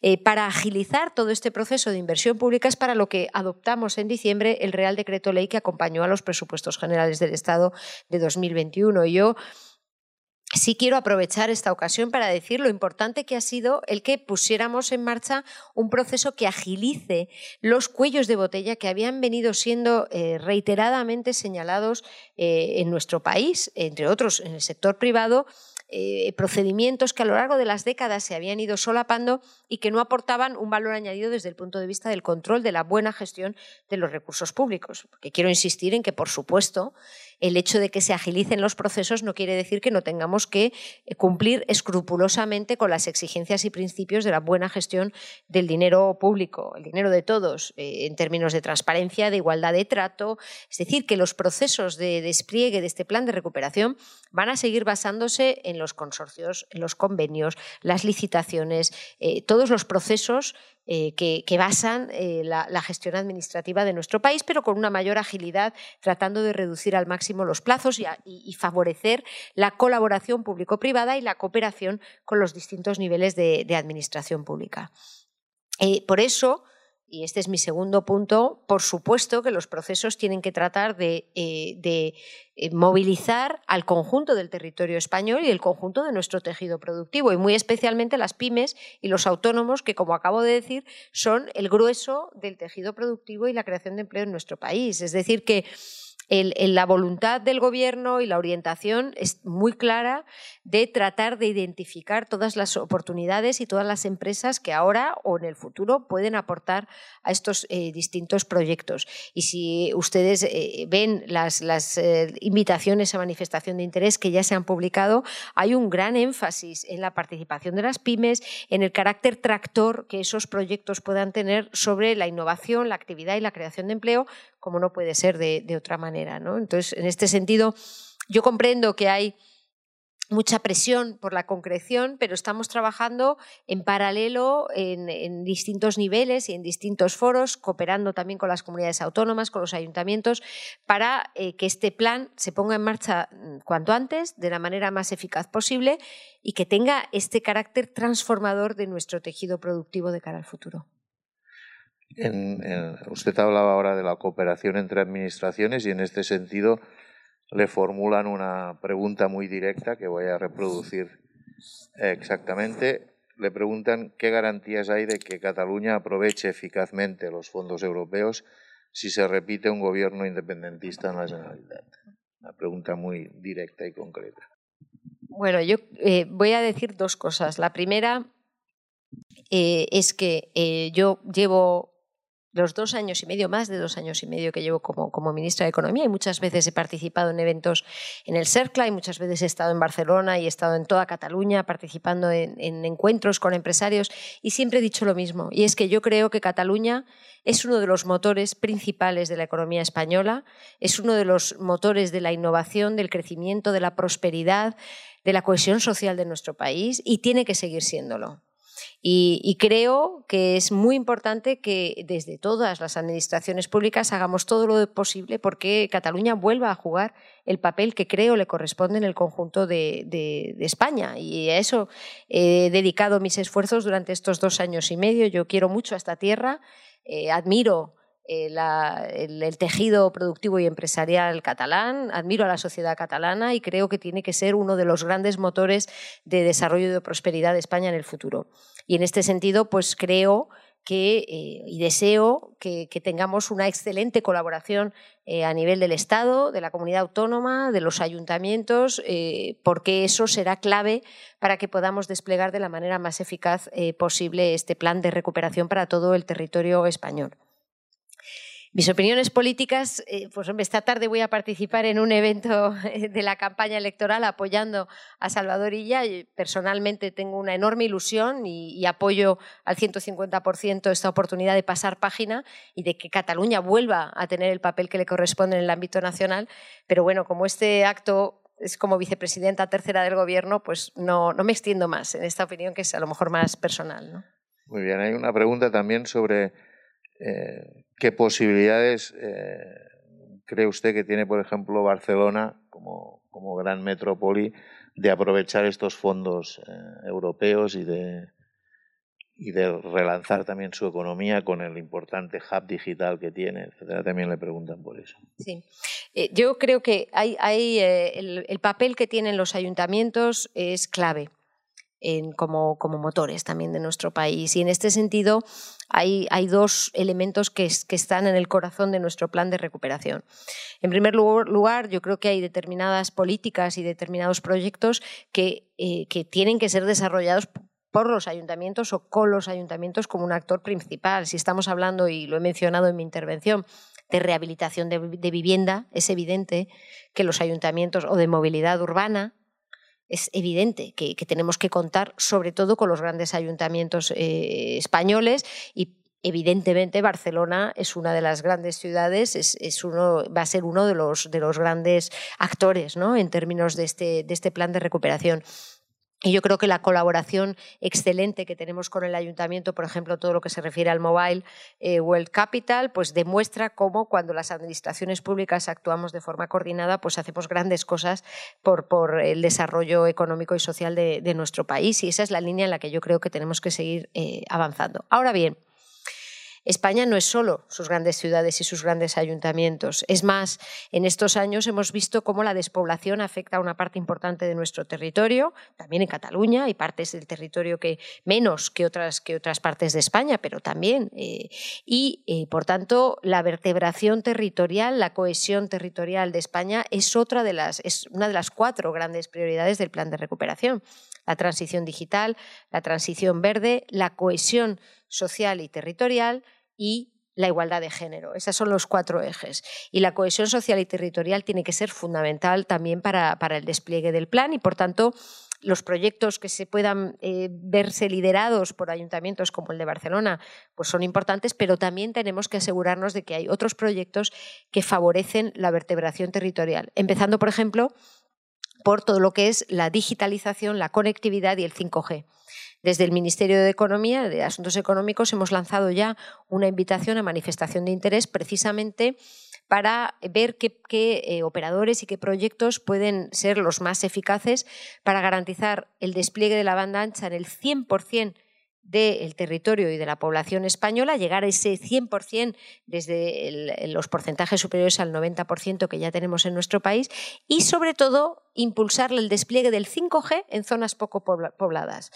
Eh, para agilizar todo este proceso de inversión pública es para lo que adoptamos en diciembre el Real Decreto Ley que acompañó a los presupuestos generales del Estado de 2021. Yo sí quiero aprovechar esta ocasión para decir lo importante que ha sido el que pusiéramos en marcha un proceso que agilice los cuellos de botella que habían venido siendo eh, reiteradamente señalados eh, en nuestro país, entre otros en el sector privado, eh, procedimientos que a lo largo de las décadas se habían ido solapando y que no aportaban un valor añadido desde el punto de vista del control de la buena gestión de los recursos públicos. Quiero insistir en que, por supuesto, el hecho de que se agilicen los procesos no quiere decir que no tengamos que eh, cumplir escrupulosamente con las exigencias y principios de la buena gestión del dinero público, el dinero de todos, eh, en términos de transparencia, de igualdad de trato. Es decir, que los procesos de despliegue de este plan de recuperación van a seguir basándose en los consorcios, en los convenios, las licitaciones, eh, todos los procesos que, basan la, gestión administrativa de nuestro país, pero con una mayor agilidad, tratando de reducir al máximo los plazos y, favorecer la colaboración público-privada y la cooperación con los distintos niveles de, administración pública. por eso, y este es mi segundo punto, por supuesto que los procesos tienen que tratar de, eh, eh, movilizar al conjunto del territorio español y el conjunto de nuestro tejido productivo, y muy especialmente las pymes y los autónomos, que, como acabo de decir, son el grueso del tejido productivo y la creación de empleo en nuestro país. Es decir, que la voluntad del Gobierno y la orientación es muy clara de tratar de identificar todas las oportunidades y todas las empresas que ahora o en el futuro pueden aportar a estos eh, distintos proyectos. Y si ustedes eh, ven las, eh, invitaciones a manifestación de interés que ya se han publicado, hay un gran énfasis en la participación de las pymes, en el carácter tractor que esos proyectos puedan tener sobre la innovación, la actividad y la creación de empleo, como no puede ser de, otra manera. Entonces, en este sentido, yo comprendo que hay mucha presión por la concreción, pero estamos trabajando en paralelo en, distintos niveles y en distintos foros, cooperando también con las comunidades autónomas, con los ayuntamientos, para eh, que este plan se ponga en marcha mm, cuanto antes, de la manera más eficaz posible y que tenga este carácter transformador de nuestro tejido productivo de cara al futuro usted hablaba ahora de la cooperación entre administraciones y en este sentido le formulan una pregunta muy directa que voy a reproducir exactamente. le preguntan qué garantías hay de que Cataluña aproveche eficazmente los fondos europeos si se repite un gobierno independentista en la Generalitat. Una pregunta muy directa y concreta. Bueno, yo eh, voy a decir dos cosas. La primera eh, es que eh, yo llevo los dos años y medio, más de dos años y medio que llevo como, como, ministra de Economía y muchas veces he participado en eventos en el CERCLA y muchas veces he estado en Barcelona y he estado en toda Cataluña participando en, en, encuentros con empresarios y siempre he dicho lo mismo y es que yo creo que Cataluña es uno de los motores principales de la economía española, es uno de los motores de la innovación, del crecimiento, de la prosperidad, de la cohesión social de nuestro país y tiene que seguir siéndolo. Y, creo que es muy importante que desde todas las administraciones públicas hagamos todo lo posible porque Cataluña vuelva a jugar el papel que creo le corresponde en el conjunto de, España. Y a eso he dedicado mis esfuerzos durante estos dos años y medio. Yo quiero mucho a esta tierra, eh, admiro eh, el, tejido productivo y empresarial catalán, admiro a la sociedad catalana y creo que tiene que ser uno de los grandes motores de desarrollo y de prosperidad de España en el futuro. Y en este sentido, pues creo que, eh, y deseo que, tengamos una excelente colaboración eh, a nivel del Estado, de la comunidad autónoma, de los ayuntamientos, porque eso será clave para que podamos desplegar de la manera más eficaz posible este plan de recuperación para todo el territorio español. Mis opiniones políticas, eh, pues esta tarde voy a participar en un evento eh, de la campaña electoral apoyando a Salvador Illa. Personalmente tengo una enorme ilusión y, apoyo al 150% esta oportunidad de pasar página y de que Cataluña vuelva a tener el papel que le corresponde en el ámbito nacional. Pero bueno, como este acto es como vicepresidenta tercera del Gobierno, pues no, no me extiendo más en esta opinión que es a lo mejor más personal. ¿no? Muy bien, hay una pregunta también sobre eh, ¿Qué posibilidades eh, cree usted que tiene, por ejemplo, Barcelona como, gran metrópoli de aprovechar estos fondos eh, europeos y de, y de relanzar también su economía con el importante hub digital que tiene, etcétera. También le preguntan por eso. Sí, yo creo que hay, hay el, papel que tienen los ayuntamientos es clave como, como, motores también de nuestro país. Y en este sentido hay, dos elementos que, están en el corazón de nuestro plan de recuperación. En primer lugar, yo creo que hay determinadas políticas y determinados proyectos que, eh, tienen que ser desarrollados por los ayuntamientos o con los ayuntamientos como un actor principal. Si estamos hablando, y lo he mencionado en mi intervención, de rehabilitación de vivienda, es evidente que los ayuntamientos o de movilidad urbana, es evidente que, tenemos que contar sobre todo con los grandes ayuntamientos eh, españoles y evidentemente Barcelona es una de las grandes ciudades, es, uno, va a ser uno de los, de los grandes actores ¿no? en términos de este, de este plan de recuperación. Y yo creo que la colaboración excelente que tenemos con el ayuntamiento, por ejemplo, todo lo que se refiere al Mobile eh, World Capital, pues demuestra cómo cuando las administraciones públicas actuamos de forma coordinada, pues hacemos grandes cosas por, el desarrollo económico y social de, nuestro país. Y esa es la línea en la que yo creo que tenemos que seguir eh, avanzando. Ahora bien, España no es solo sus grandes ciudades y sus grandes ayuntamientos. Es más, en estos años hemos visto cómo la despoblación afecta a una parte importante de nuestro territorio, también en Cataluña, hay partes del territorio que menos que otras, que otras partes de España, pero también. Eh, y, eh, por tanto, la vertebración territorial, la cohesión territorial de España es, otra de las, es una de las cuatro grandes prioridades del plan de recuperación. La transición digital, la transición verde, la cohesión social y territorial, y la igualdad de género. Esos son los cuatro ejes. Y la cohesión social y territorial tiene que ser fundamental también para, el despliegue del plan y, por tanto, los proyectos que se puedan eh, verse liderados por ayuntamientos como el de Barcelona pues son importantes, pero también tenemos que asegurarnos de que hay otros proyectos que favorecen la vertebración territorial. Empezando, por ejemplo, por todo lo que es la digitalización, la conectividad y el 5G. Desde el Ministerio de Economía, de Asuntos Económicos, hemos lanzado ya una invitación a manifestación de interés precisamente para ver qué, eh, operadores y qué proyectos pueden ser los más eficaces para garantizar el despliegue de la banda ancha en el 100% del territorio y de la población española, llegar a ese 100% desde los porcentajes superiores al 90% que ya tenemos en nuestro país y, sobre todo, impulsar el despliegue del 5G en zonas poco pobladas.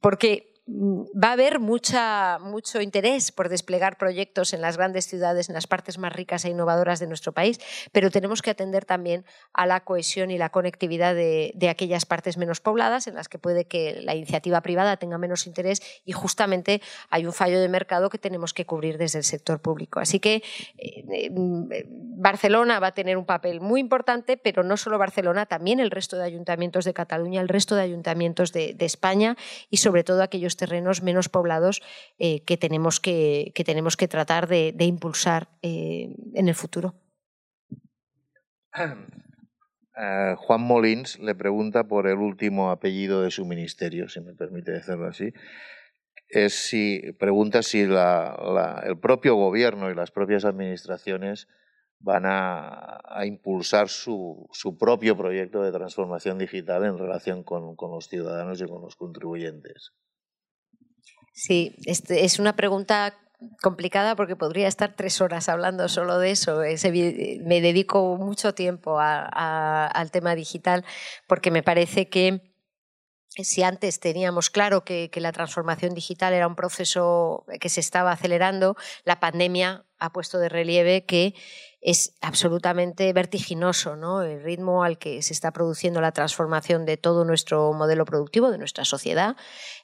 Porque va a haber mucho interés por desplegar proyectos en las grandes ciudades, en las partes más ricas e innovadoras de nuestro país, pero tenemos que atender también a la cohesión y la conectividad de, aquellas partes menos pobladas en las que puede que la iniciativa privada tenga menos interés y justamente hay un fallo de mercado que tenemos que cubrir desde el sector público. Así que eh, mm, Barcelona va a tener un papel muy importante, pero no solo Barcelona, también el resto de ayuntamientos de Cataluña, el resto de ayuntamientos de, España y sobre todo aquellos terrenos menos poblados eh, que, tenemos que, tenemos que tratar de, impulsar eh, en el futuro. Eh, Juan Molins le pregunta por el último apellido de su ministerio, si me permite decirlo así. Es si pregunta si el propio gobierno y las propias administraciones van a, impulsar su, propio proyecto de transformación digital en relación con, los ciudadanos y con los contribuyentes. Sí, este, es una pregunta complicada porque podría estar tres horas hablando solo de eso. me dedico mucho tiempo al tema digital porque me parece que si antes teníamos claro que, la transformación digital era un proceso que se estaba acelerando, la pandemia ha puesto de relieve que es absolutamente vertiginoso ¿no? el ritmo al que se está produciendo la transformación de todo nuestro modelo productivo, de nuestra sociedad,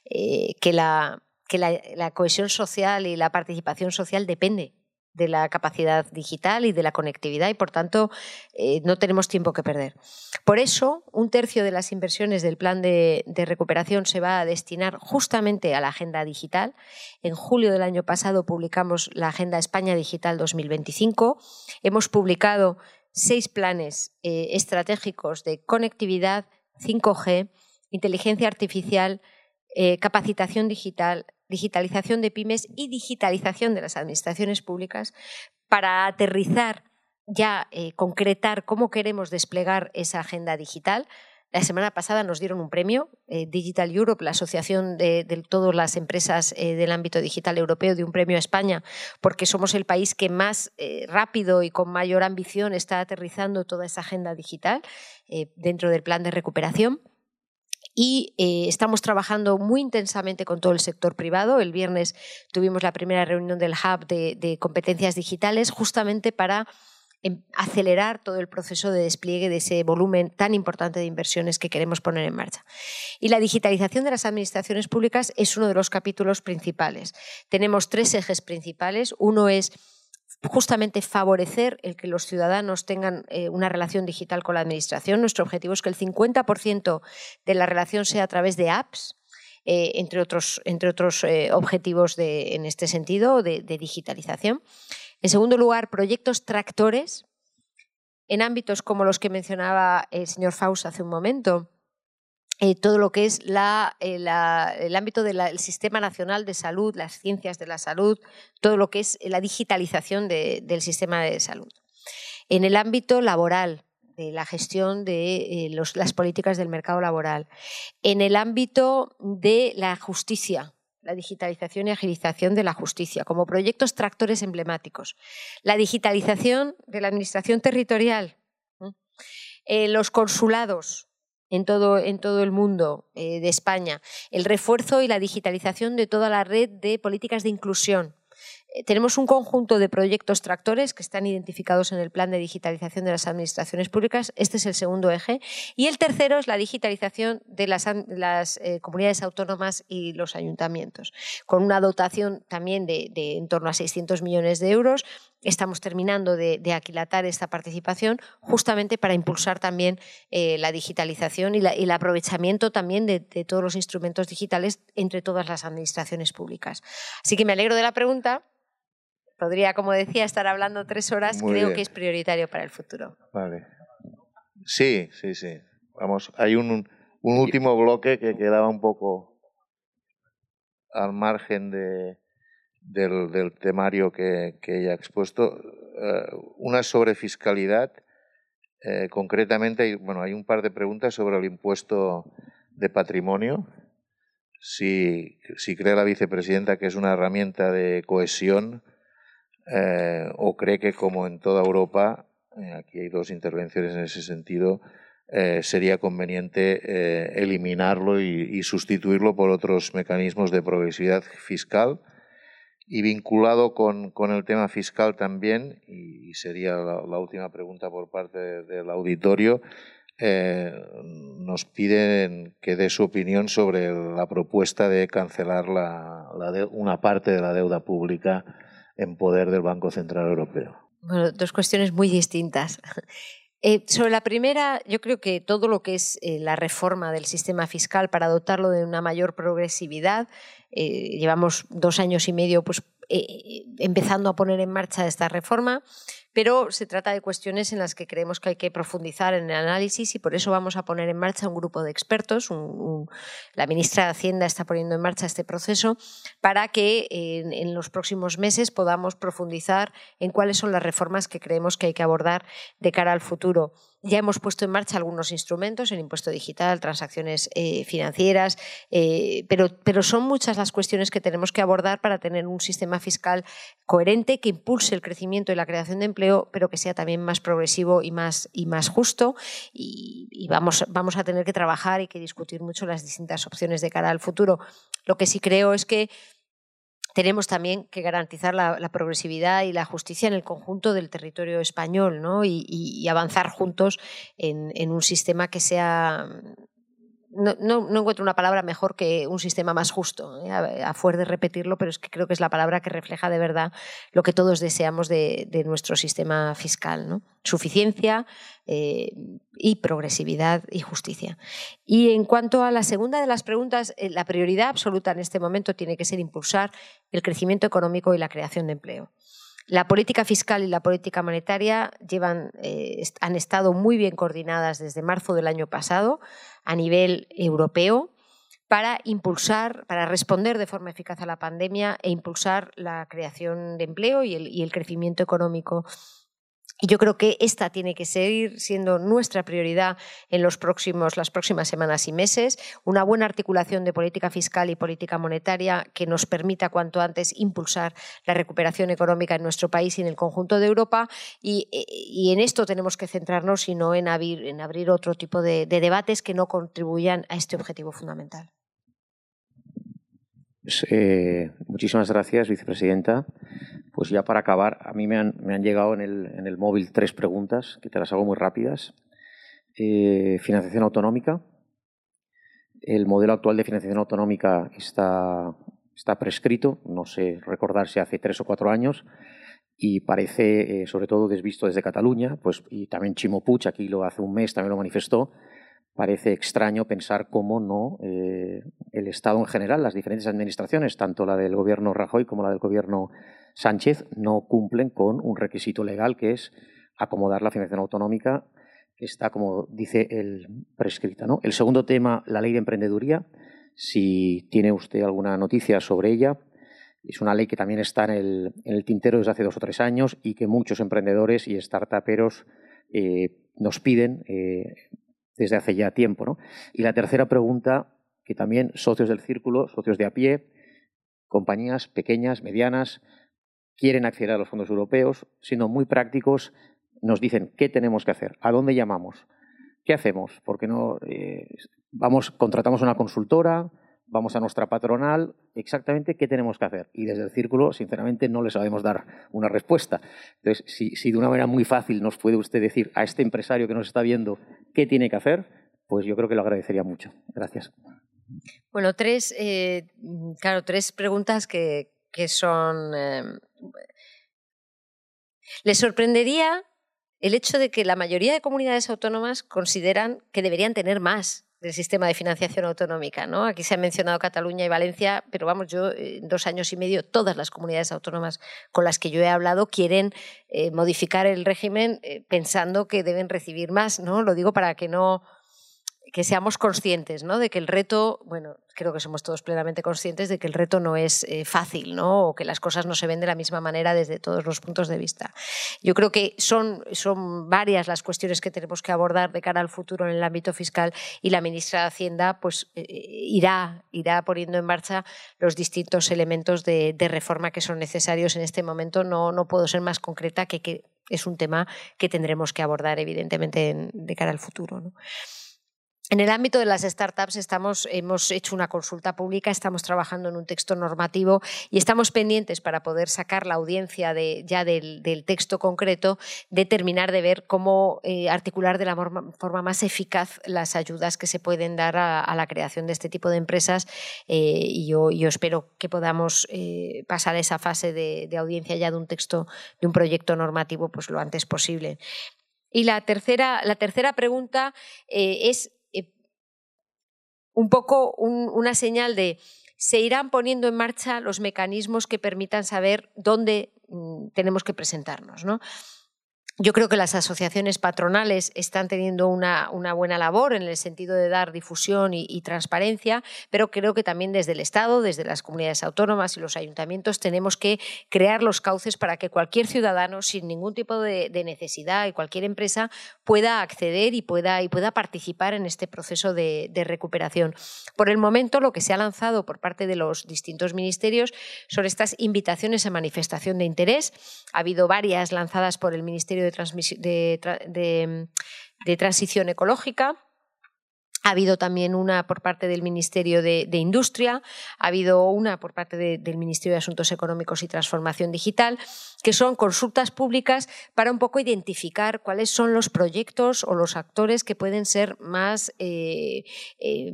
eh, que, la, que la cohesión social y la participación social depende de la capacidad digital y de la conectividad y, por tanto, eh, no tenemos tiempo que perder. Por eso, un tercio de las inversiones del plan de, recuperación se va a destinar justamente a la agenda digital. En julio del año pasado publicamos la Agenda España Digital 2025. Hemos publicado seis planes eh, estratégicos de conectividad, 5G, inteligencia artificial, eh, capacitación digital, digitalización de pymes y digitalización de las administraciones públicas para aterrizar ya, eh, concretar cómo queremos desplegar esa agenda digital. La semana pasada nos dieron un premio, eh, Digital Europe, la asociación de, todas las empresas eh, del ámbito digital europeo, de un premio a España, porque somos el país que más rápido y con mayor ambición está aterrizando toda esa agenda digital dentro del plan de recuperación y eh, estamos trabajando muy intensamente con todo el sector privado. El viernes tuvimos la primera reunión del Hub de, competencias digitales justamente para em, acelerar todo el proceso de despliegue de ese volumen tan importante de inversiones que queremos poner en marcha. Y la digitalización de las administraciones públicas es uno de los capítulos principales. Tenemos tres ejes principales. Uno es justamente favorecer el que los ciudadanos tengan eh, una relación digital con la Administración. Nuestro objetivo es que el 50% de la relación sea a través de apps, eh, entre otros, entre otros eh, objetivos en este sentido de, de digitalización. En segundo lugar, proyectos tractores en ámbitos como los que mencionaba el señor Faust hace un momento, eh, todo lo que es eh, el ámbito del Sistema Nacional de Salud, las ciencias de la salud, todo lo que es la digitalización del sistema de salud. En el ámbito laboral, de la gestión de eh, las políticas del mercado laboral. En el ámbito de la justicia, la digitalización y agilización de la justicia, como proyectos tractores emblemáticos. La digitalización de la administración territorial, los consulados, en todo, en todo el mundo eh, de España, el refuerzo y la digitalización de toda la red de políticas de inclusión, tenemos un conjunto de proyectos tractores que están identificados en el plan de digitalización de las administraciones públicas. Este es el segundo eje. Y el tercero es la digitalización de las, eh, comunidades autónomas y los ayuntamientos, con una dotación también de, en torno a 600 millones de euros. Estamos terminando de, aquilatar esta participación justamente para impulsar también eh, la digitalización y, el aprovechamiento también de todos los instrumentos digitales entre todas las administraciones públicas. Así que me alegro de la pregunta podría, como decía, estar hablando tres horas, creo que es prioritario para el futuro. Vale. Sí, sí, sí. Vamos, hay un, un último bloque que quedaba un poco al margen de, del, del temario que, que ella ha expuesto. Eh, una sobre fiscalidad. Eh, concretamente, hay, bueno, hay un par de preguntas sobre el impuesto de patrimonio. Si, si cree la vicepresidenta que es una herramienta de cohesión eh, o cree que como en toda Europa, eh, aquí hay dos intervenciones en ese sentido, eh, sería conveniente eliminarlo y, sustituirlo por otros mecanismos de progresividad fiscal. Y vinculado con, el tema fiscal también, y, sería la, última pregunta por parte del auditorio, nos piden que dé su opinión sobre la propuesta de cancelar una parte de la deuda pública en poder del Banco Central Europeo. Bueno, dos cuestiones muy distintas. Eh, sobre la primera, yo creo que todo lo que es eh, la reforma del sistema fiscal para dotarlo de una mayor progresividad, eh, llevamos dos años y medio pues, empezando a poner en marcha esta reforma pero se trata de cuestiones en las que creemos que hay que profundizar en el análisis y por eso vamos a poner en marcha un grupo de expertos. la ministra de Hacienda está poniendo en marcha este proceso para que en, los próximos meses podamos profundizar en cuáles son las reformas que creemos que hay que abordar de cara al futuro. Ya hemos puesto en marcha algunos instrumentos, el impuesto digital, transacciones eh, financieras, eh, pero, pero son muchas las cuestiones que tenemos que abordar para tener un sistema fiscal coherente que impulse el crecimiento y la creación de empleo pero que sea también más progresivo y más, y más justo. Y, vamos, vamos a tener que trabajar y que discutir mucho las distintas opciones de cara al futuro. Lo que sí creo es que tenemos también que garantizar la, progresividad y la justicia en el conjunto del territorio español ¿no? y, avanzar juntos en, en, un sistema que sea no, encuentro una palabra mejor que un sistema más justo, ¿eh? a, fuer de repetirlo, pero es que creo que es la palabra que refleja de verdad lo que todos deseamos de, nuestro sistema fiscal. ¿no? Suficiencia eh, y progresividad y justicia. Y en cuanto a la segunda de las preguntas, eh, la prioridad absoluta en este momento tiene que ser impulsar el crecimiento económico y la creación de empleo. La política fiscal y la política monetaria llevan, han estado muy bien coordinadas desde marzo del año pasado a nivel europeo para impulsar, para responder de forma eficaz a la pandemia e impulsar la creación de empleo y el, crecimiento económico yo creo que esta tiene que seguir siendo nuestra prioridad en los próximos, las próximas semanas y meses, una buena articulación de política fiscal y política monetaria que nos permita cuanto antes impulsar la recuperación económica en nuestro país y en el conjunto de Europa. Y, en esto tenemos que centrarnos y no en abrir, en abrir otro tipo de, debates que no contribuyan a este objetivo fundamental. Pues, eh, muchísimas gracias, vicepresidenta. Pues ya para acabar, a mí me han, llegado en el, móvil tres preguntas, que te las hago muy rápidas. Eh, financiación autonómica. El modelo actual de financiación autonómica está, está prescrito, no sé recordar si hace tres o cuatro años, y parece, eh, sobre todo desvisto desde Cataluña, pues, y también Chimo Puig, aquí lo hace un mes, también lo manifestó, parece extraño pensar cómo no eh, el Estado en general, las diferentes administraciones, tanto la del gobierno Rajoy como la del gobierno Sánchez no cumplen con un requisito legal que es acomodar la financiación autonómica que está, como dice el prescrita. ¿no? El segundo tema, la ley de emprendeduría. Si tiene usted alguna noticia sobre ella, es una ley que también está en el, tintero desde hace dos o tres años y que muchos emprendedores y startuperos eh, nos piden eh, desde hace ya tiempo. ¿no? Y la tercera pregunta, que también socios del círculo, socios de a pie, compañías pequeñas, medianas, quieren acceder a los fondos europeos, siendo muy prácticos, nos dicen qué tenemos que hacer, a dónde llamamos, qué hacemos, porque no eh, vamos, contratamos una consultora, vamos a nuestra patronal, exactamente qué tenemos que hacer. Y desde el círculo, sinceramente, no le sabemos dar una respuesta. Entonces, si, de una manera muy fácil nos puede usted decir a este empresario que nos está viendo qué tiene que hacer, pues yo creo que lo agradecería mucho. Gracias. Bueno, tres, eh, claro, tres preguntas que, que son... Eh, ¿Les sorprendería el hecho de que la mayoría de comunidades autónomas consideran que deberían tener más del sistema de financiación autonómica. ¿no? Aquí se han mencionado Cataluña y Valencia, pero vamos, yo en dos años y medio, todas las comunidades autónomas con las que yo he hablado quieren eh, modificar el régimen eh, pensando que deben recibir más. ¿no? Lo digo para que no que seamos conscientes ¿no? de que el reto, bueno, creo que somos todos plenamente conscientes de que el reto no es eh, fácil, ¿no? O que las cosas no se ven de la misma manera desde todos los puntos de vista. Yo creo que son, son varias las cuestiones que tenemos que abordar de cara al futuro en el ámbito fiscal y la ministra de Hacienda pues, eh, irá, irá poniendo en marcha los distintos elementos de, reforma que son necesarios en este momento. No, no puedo ser más concreta que que es un tema que tendremos que abordar, evidentemente, de cara al futuro. ¿no? En el ámbito de las startups estamos, hemos hecho una consulta pública, estamos trabajando en un texto normativo y estamos pendientes para poder sacar la audiencia de, ya del, texto concreto, de terminar de ver cómo eh, articular de la forma más eficaz las ayudas que se pueden dar a, la creación de este tipo de empresas eh, y yo, espero que podamos eh, pasar esa fase de, de, audiencia ya de un texto, de un proyecto normativo, pues lo antes posible. Y la tercera, la tercera pregunta es un poco una señal de se irán poniendo en marcha los mecanismos que permitan saber dónde mm, tenemos que presentarnos. ¿no? Yo creo que las asociaciones patronales están teniendo una, buena labor en el sentido de dar difusión y, transparencia, pero creo que también desde el Estado, desde las comunidades autónomas y los ayuntamientos, tenemos que crear los cauces para que cualquier ciudadano, sin ningún tipo de, necesidad y cualquier empresa, pueda acceder y pueda, participar en este proceso de, de recuperación. Por el momento, lo que se ha lanzado por parte de los distintos ministerios son estas invitaciones a manifestación de interés. Ha habido varias lanzadas por el Ministerio de, transición ecológica. Ha habido también una por parte del Ministerio de, Industria, ha habido una por parte del Ministerio de Asuntos Económicos y Transformación Digital, que son consultas públicas para un poco identificar cuáles son los proyectos o los actores que pueden ser más eh, eh,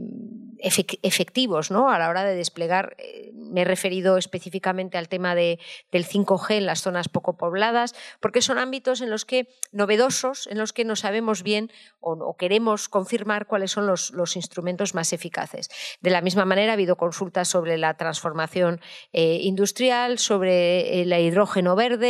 efectivos ¿no? a la hora de desplegar. Eh, me he referido específicamente al tema de, del 5G en las zonas poco pobladas, porque son ámbitos en los que novedosos, en los que no sabemos bien o, queremos confirmar cuáles son los, los, instrumentos más eficaces. De la misma manera, ha habido consultas sobre la transformación industrial, sobre el hidrógeno verde,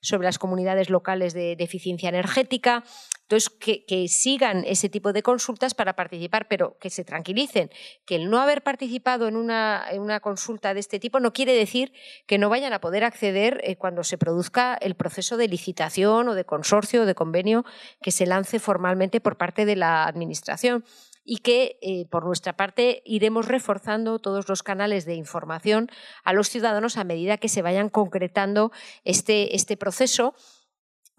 sobre las comunidades locales de, eficiencia energética. Entonces, que, sigan ese tipo de consultas para participar, pero que se tranquilicen, que el no haber participado en una, consulta de este tipo no quiere decir que no vayan a poder acceder eh, cuando se produzca el proceso de licitación o de consorcio o de convenio que se lance formalmente por parte de la Administración y que, eh, por nuestra parte, iremos reforzando todos los canales de información a los ciudadanos a medida que se vayan concretando este, este proceso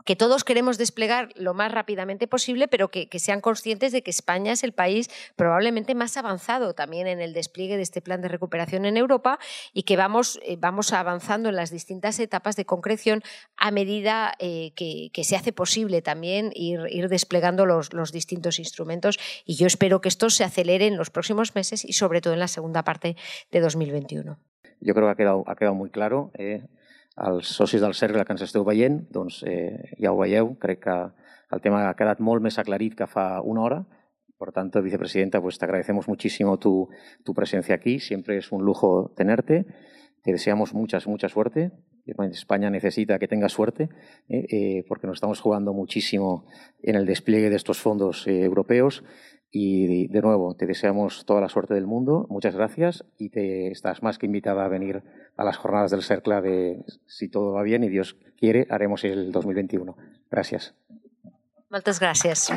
que todos queremos desplegar lo más rápidamente posible, pero que, sean conscientes de que España es el país probablemente más avanzado también en el despliegue de este plan de recuperación en Europa y que vamos, eh, vamos avanzando en las distintas etapas de concreción a medida eh, que, se hace posible también ir, desplegando los, los, distintos instrumentos. Y yo espero que esto se acelere en los próximos meses y sobre todo en la segunda parte de 2021. Yo creo que ha quedado, ha quedado muy claro. Eh, als socis del Cercle que ens esteu veient, doncs eh, ja ho veieu, crec que el tema ha quedat molt més aclarit que fa una hora. Por tanto, vicepresidenta, pues te agradecemos muchísimo tu, tu presencia aquí. Siempre es un lujo tenerte. Te deseamos mucha, mucha suerte. España necesita que tengas suerte eh, eh, porque nos estamos jugando muchísimo en el despliegue de estos fondos eh, europeos y de nuevo, te deseamos toda la suerte del mundo. Muchas gracias y te estás más que invitada a venir a las jornadas del CERCLA de, si todo va bien y Dios quiere, haremos el 2021. Gracias. Muchas gracias.